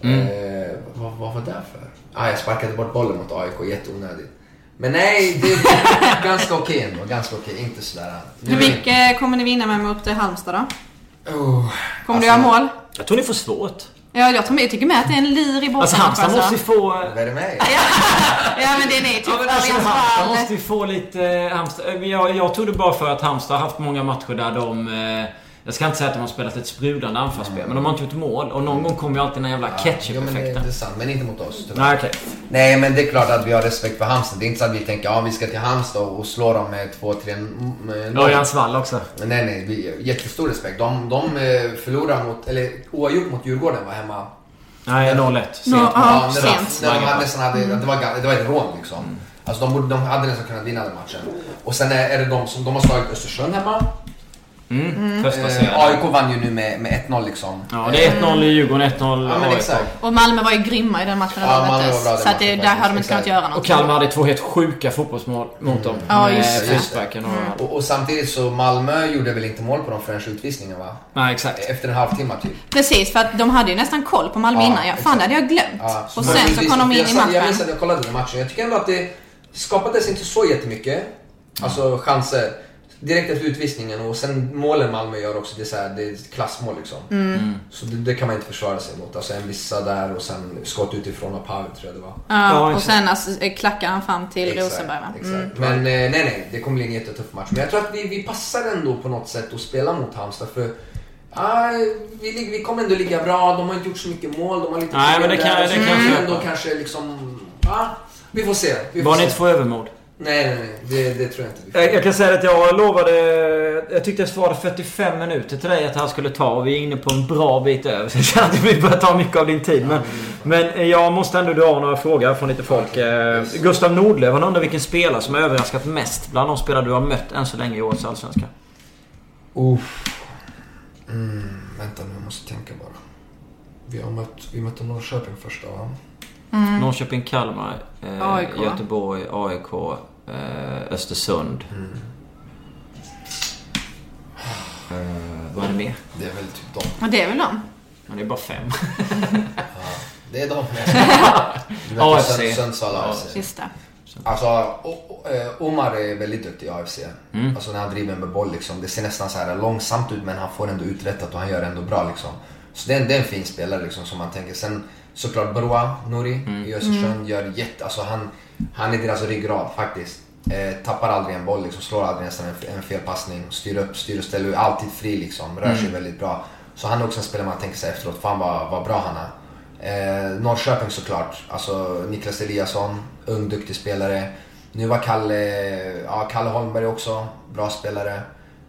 Eh, vad, vad var det för? Ah, jag sparkade bort bollen mot AIK, jätteonödigt. Men nej, det är ganska okej ändå. Ganska okej, inte sådär... Hur mycket kommer ni vinna med mot eh, Halmstad då? Oh, Kommer du göra mål? Jag tror ni får svårt. Ja, jag, tror jag tycker med att det är en lir i botten Alltså Halmstad också. måste ju få... Vad är det med er? Ja, men det är ni. Typ Ja, men alltså, Halmstad måste ju få lite... eh, Halmstad, eh, jag, jag trodde bara för att Halmstad har haft många matcher där de... Jag ska inte säga att de har spelat ett sprudlande anfallsspel, men de har inte gjort mål. Och någon gång kommer ju alltid den jävla Jo, men det, ketchup-effekten. det är sant, men inte mot oss tyvärr. Nej, okej. Nej men det är klart att vi har respekt för Halmstad. Det är inte så att vi tänker ja vi ska till Halmstad och slå dem med 2-3 Örjans vall också. Nej nej, vi, jättestor respekt. De, de eh, förlorade mot, eller oavgjort mot Djurgården var hemma. Nej, 0-1. Sent. Nå, ja, sent. När de hade nästan hade, det, var, ga- det var ett rån liksom. Alltså de, borde, de hade nästan kunnat vinna den matchen. Och sen är, är det de som, de har slagit Östersund hemma. Mm. Första Eh, serien. AIK vann ju nu med, med 1-0 liksom. Ja, det är 1-0 i Djurgården, 1-0 Ja men AIK. exakt. Och Malmö var ju grymma i den matchen Ja, Malmö var bra den Så att det, matchen där hade de inte kunnat göra något. Och Kalmar hade två helt sjuka fotbollsmål mot dem. Ja, Med just det. frisparken och... Och, och samtidigt så Malmö gjorde väl inte mål på de förrän utvisningen va? Nej, exakt. Efter en halvtimme typ. Precis, för att de hade ju nästan koll på Malmö Ja, innan. Ja, fan, det hade jag glömt. Ja, och sen så kom de in jag, i sa- Jag minns matchen. att jag kollade den matchen. Jag tycker ändå att det skapades inte så jättemycket. Alltså chanser. Direkt efter utvisningen och sen målen Malmö gör också, det är, så här, det är ett klassmål liksom. Mm. Så det, det kan man inte försvara sig mot. Alltså en vissa där och sen skott utifrån av Pavel tror jag det var. Ja, och exakt. sen alltså, eh, klackade han fram till Rosenberg va? Exakt. Mm. Men eh, nej, nej, det kommer bli en jättetuff match. Men jag tror att vi, vi passar ändå på något sätt att spela mot Halmstad. För ah, vi, vi kommer ändå ligga bra, de har inte gjort så mycket mål, de har lite Nej, men det kan- där. det kan köpa. ändå kanske liksom... Ah, vi får se. Vi får ni se. inte får övermod. Nej, nej, nej. Det, det tror jag inte. Jag, jag kan säga att jag lovade... Jag tyckte jag svarade 45 minuter till dig att det här skulle ta och vi är inne på en bra bit över. Så jag känner att vi börjar ta mycket av din tid. Men, men jag måste ändå dra några frågor från lite folk. Eh, Gustav Nordlöf, han undrar vilken spelare som har överraskat mest bland de spelare du har mött än så länge i årets Allsvenska. Uff. Mm, vänta nu, jag måste tänka bara. Vi, har mött, vi mötte Norrköping första va? Norrköping, Kalmar, eh, AIK. Göteborg, AIK, eh, Östersund. Eh, vad är det mer? Det är väl typ dem. Och det är väl de? Ja, det är bara fem. Det är. Vi AFC. Sundsvall AFC. Just det. Alltså, eh, Omar är väldigt duktig i AFC. Mm. Alltså när han driver med boll liksom. Det ser nästan så här långsamt ut men han får ändå uträttat och han gör ändå bra liksom. Så det är, en- det är en fin spelare liksom som man tänker. Sen såklart Broa Nouri Mm. i Östersund gör jätte... Alltså han, han är deras ryggrad faktiskt. Eh, tappar aldrig en boll liksom, slår aldrig nästan en, en felpassning. Styr upp, styr och ställer, alltid fri liksom. Rör Mm. sig väldigt bra. Så han är också en spelare man tänker sig efteråt, fan vad, vad bra han är. Eh, Norrköping såklart. Alltså Niklas Eliasson, ung duktig spelare. Nu var Kalle, ja, Kalle Holmberg också, bra spelare.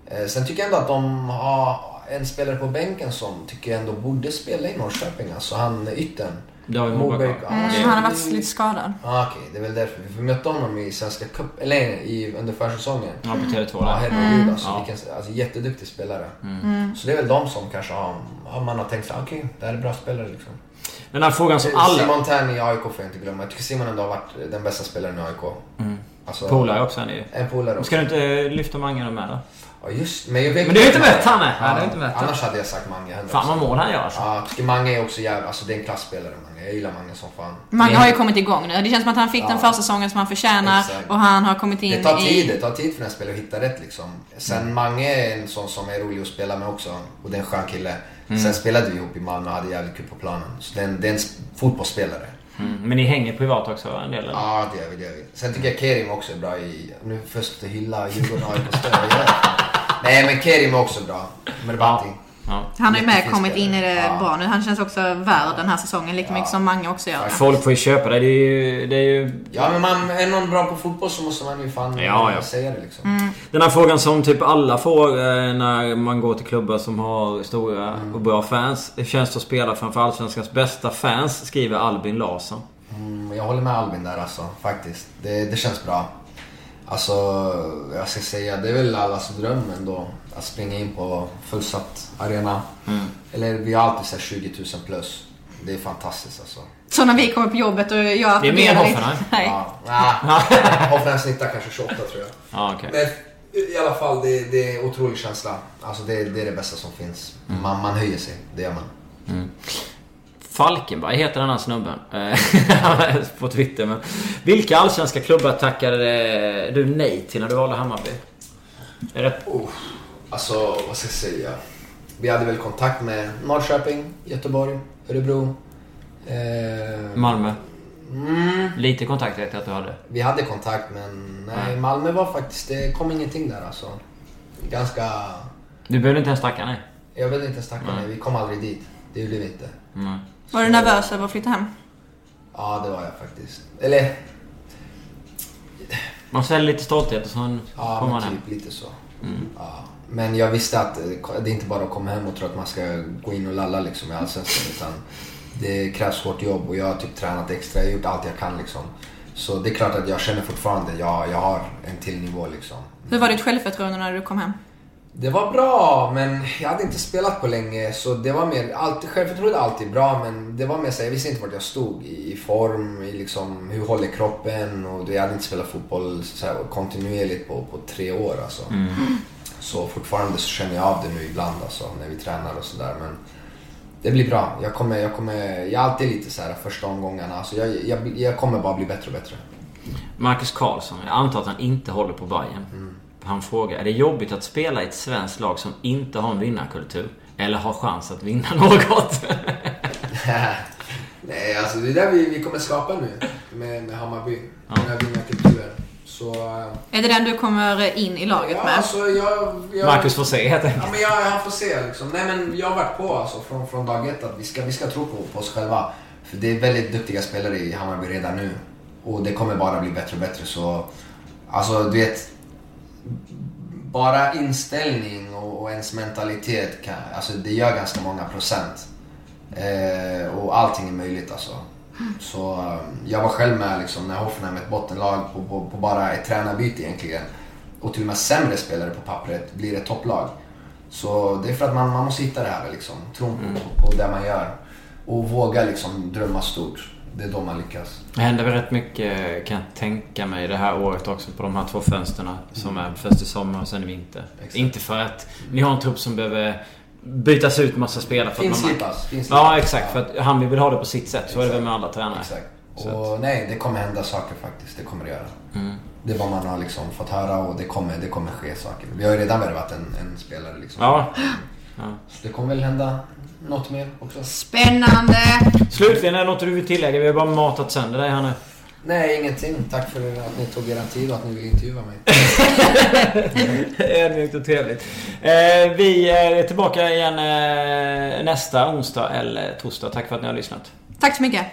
Eh, sen tycker jag ändå att de har en spelare på bänken som tycker jag ändå borde spela i Norrköping. Alltså han yttern. Moberg. Moberg. ja, Mm, alltså, han har varit lite skadad. Ja, okej. Det är väl därför. Vi mötte honom i Svenska Cup, eller i, under försäsongen. Ja, på Tele2 Ja, där. herregud alltså. Ja. Vilken, alltså jätteduktig spelare. Så det är väl de som kanske har, man har tänkt sig, okej, det här är bra spelare liksom. Den här frågan som alla... Simon Tern i AIK får jag inte glömma. Jag tycker Simon ändå har varit den bästa spelaren i AIK. Alltså, Polare också är ni ju. En polare också. Ska du inte lyfta Mange med då? Ja just men jag vet Men du har inte mött han, nej. Du har inte mött han. Annars hade jag sagt Mange. 100%. Fan vad mål han gör alltså. Ja, tycker Mange är också jävligt, alltså det är en klassspelare Mange. Jag gillar Mange som fan. Mange har ju kommit igång nu. Det känns som att han fick den Ja. första säsongen som han förtjänar Exakt. och han har kommit in Det tar tid, i... det tar tid för en spelare att hitta rätt liksom. Sen Mm. Mange är en sån som är rolig att spela med också. Och det är en skön kille. Mm. Sen spelade vi ihop i Malmö och hade jävligt kul på planen. Så det är en, det är en sp- fotbollsspelare. Mm. Men ni hänger privat också en del eller? Ja, det gör vi, det gör vi. Sen tycker jag Kerim också är bra i... Nu först hylla Djurgården och AIK. Nej men Kerim är också bra. Merbati. Ja. Han har ju med kommit in i det. Ja. bra nu. Han känns också värd den här säsongen lika mycket som Mange också gör. Folk får ju köpa det. Det är ju... Det är ju... Ja men man, är någon bra på fotboll så måste man ju fan Ja, ja. säga det liksom. Mm. Den här frågan som typ alla får eh, när man går till klubbar som har stora och bra fans. Det känns det att spela framför Allsvenskans bästa fans, skriver Albin Larsson. Mm, jag håller med Albin där alltså, faktiskt. Det, det känns bra. Alltså, jag ska säga, det är väl allas dröm ändå. Att springa in på fullsatt arena. Eller vi har alltid sett 20 000 plus. Det är fantastiskt alltså. Så när vi kommer på jobbet och jag Det är mer än Hoffenheim. Nej. Ja. Hoffenheim snittar kanske 28 tror jag. Ja, okej. Men i alla fall, det, det är en otrolig känsla. Alltså det, det är det bästa som finns. Man, man höjer sig, det gör man. Falkenberg heter den här snubben. Eh, på Twitter. Men vilka allsvenska klubbar tackade du nej till när du valde Hammarby? Är det... Oh, alltså, vad ska jag säga? Vi hade väl kontakt med Norrköping, Göteborg, Örebro. Eh, Malmö. mm, Lite kontakt vet jag att du hade. vi hade kontakt men nej, Nej. Malmö var faktiskt, det kom ingenting där alltså. Ganska, Du behövde inte ens tacka nej. jag vill inte snacka Nej. nej, vi kom aldrig dit. Det gjorde vi inte. Nej. Var du nervös över att flytta hem? Ja, det var jag faktiskt. Eller, Man säljer lite stolthet och sen ja kommer man hem. typ lite så. Mm. Ja. Men jag visste att eh, det är inte bara att komma hem och tro att man ska gå in och lalla liksom i Allsvenskan. Utan det krävs hårt jobb och jag har typ tränat extra. Jag har gjort allt jag kan liksom. Så det är klart att jag känner fortfarande, ja, jag har en till nivå liksom. Hur var ditt självförtroende när du kom hem? Det var bra, men jag hade inte spelat på länge så det var mer, alltid, självförtroende är alltid bra men det var mer så jag visste inte vart jag stod i, i form, i liksom hur håller kroppen och jag hade inte spelat fotboll så här, kontinuerligt på, på tre år alltså. Så fortfarande så känner jag av det nu ibland alltså när vi tränar och sådär men det blir bra. Jag kommer, jag kommer, jag är alltid lite så här första omgångarna alltså jag, jag, jag kommer bara bli bättre och bättre. Marcus Karlsson, jag antar att han inte håller på Bayern. Mm. Han frågar, är det jobbigt att spela i ett svenskt lag som inte har en vinnarkultur? Eller har chans att vinna något? Nej, alltså det är där vi, vi kommer skapa nu med, med Hammarby. Den här vinnarkulturen. Så... eh, Är det den du kommer in i laget Ja, med? alltså jag... jag Marcus får se helt enkelt. Ja, men jag, han får se liksom. Nej men jag har varit på alltså från, från dag ett att vi ska, vi ska tro på, på oss själva. För det är väldigt duktiga spelare i Hammarby redan nu. Och det kommer bara bli bättre och bättre så... Alltså du vet... Bara inställning och, och ens mentalitet kan, alltså det gör ganska många procent. Eh, och allting är möjligt alltså. Så eh, jag var själv med liksom, när Hoffenheim, ett bottenlag, på, på, på bara ett tränarbyte egentligen. Och till och med sämre spelare på pappret blir ett topplag. Så det är för att man, man måste hitta det här liksom. Tron på, på det man gör. Och våga liksom drömma stort. Det är då man lyckas. Det händer väl rätt mycket kan jag tänka mig det här året också på de här två fönsterna som är först i sommar och sen i vinter. Exakt. Inte för att ni har en trupp som behöver bytas ut massa spelare för att man... Finslipas. finslipas. Ja exakt, för att han vill ha det på sitt sätt. Så är det väl med alla tränare. Exakt. Och nej, det kommer hända saker faktiskt. Det kommer det göra. Mm. Det är vad man har liksom fått höra och det kommer, det kommer ske saker. Vi har ju redan värvat en, en spelare liksom. Ja. ja. Så det kommer väl hända något mer också. Spännande! Slutligen, är det något du vill tillägga? Vi har bara matat sönder dig här nu. Nej, ingenting. Tack för att ni tog er tid och att ni ville intervjua mig. Ödmjukt och trevligt. Eh, vi är tillbaka igen eh, nästa onsdag eller torsdag. Tack för att ni har lyssnat. Tack så mycket.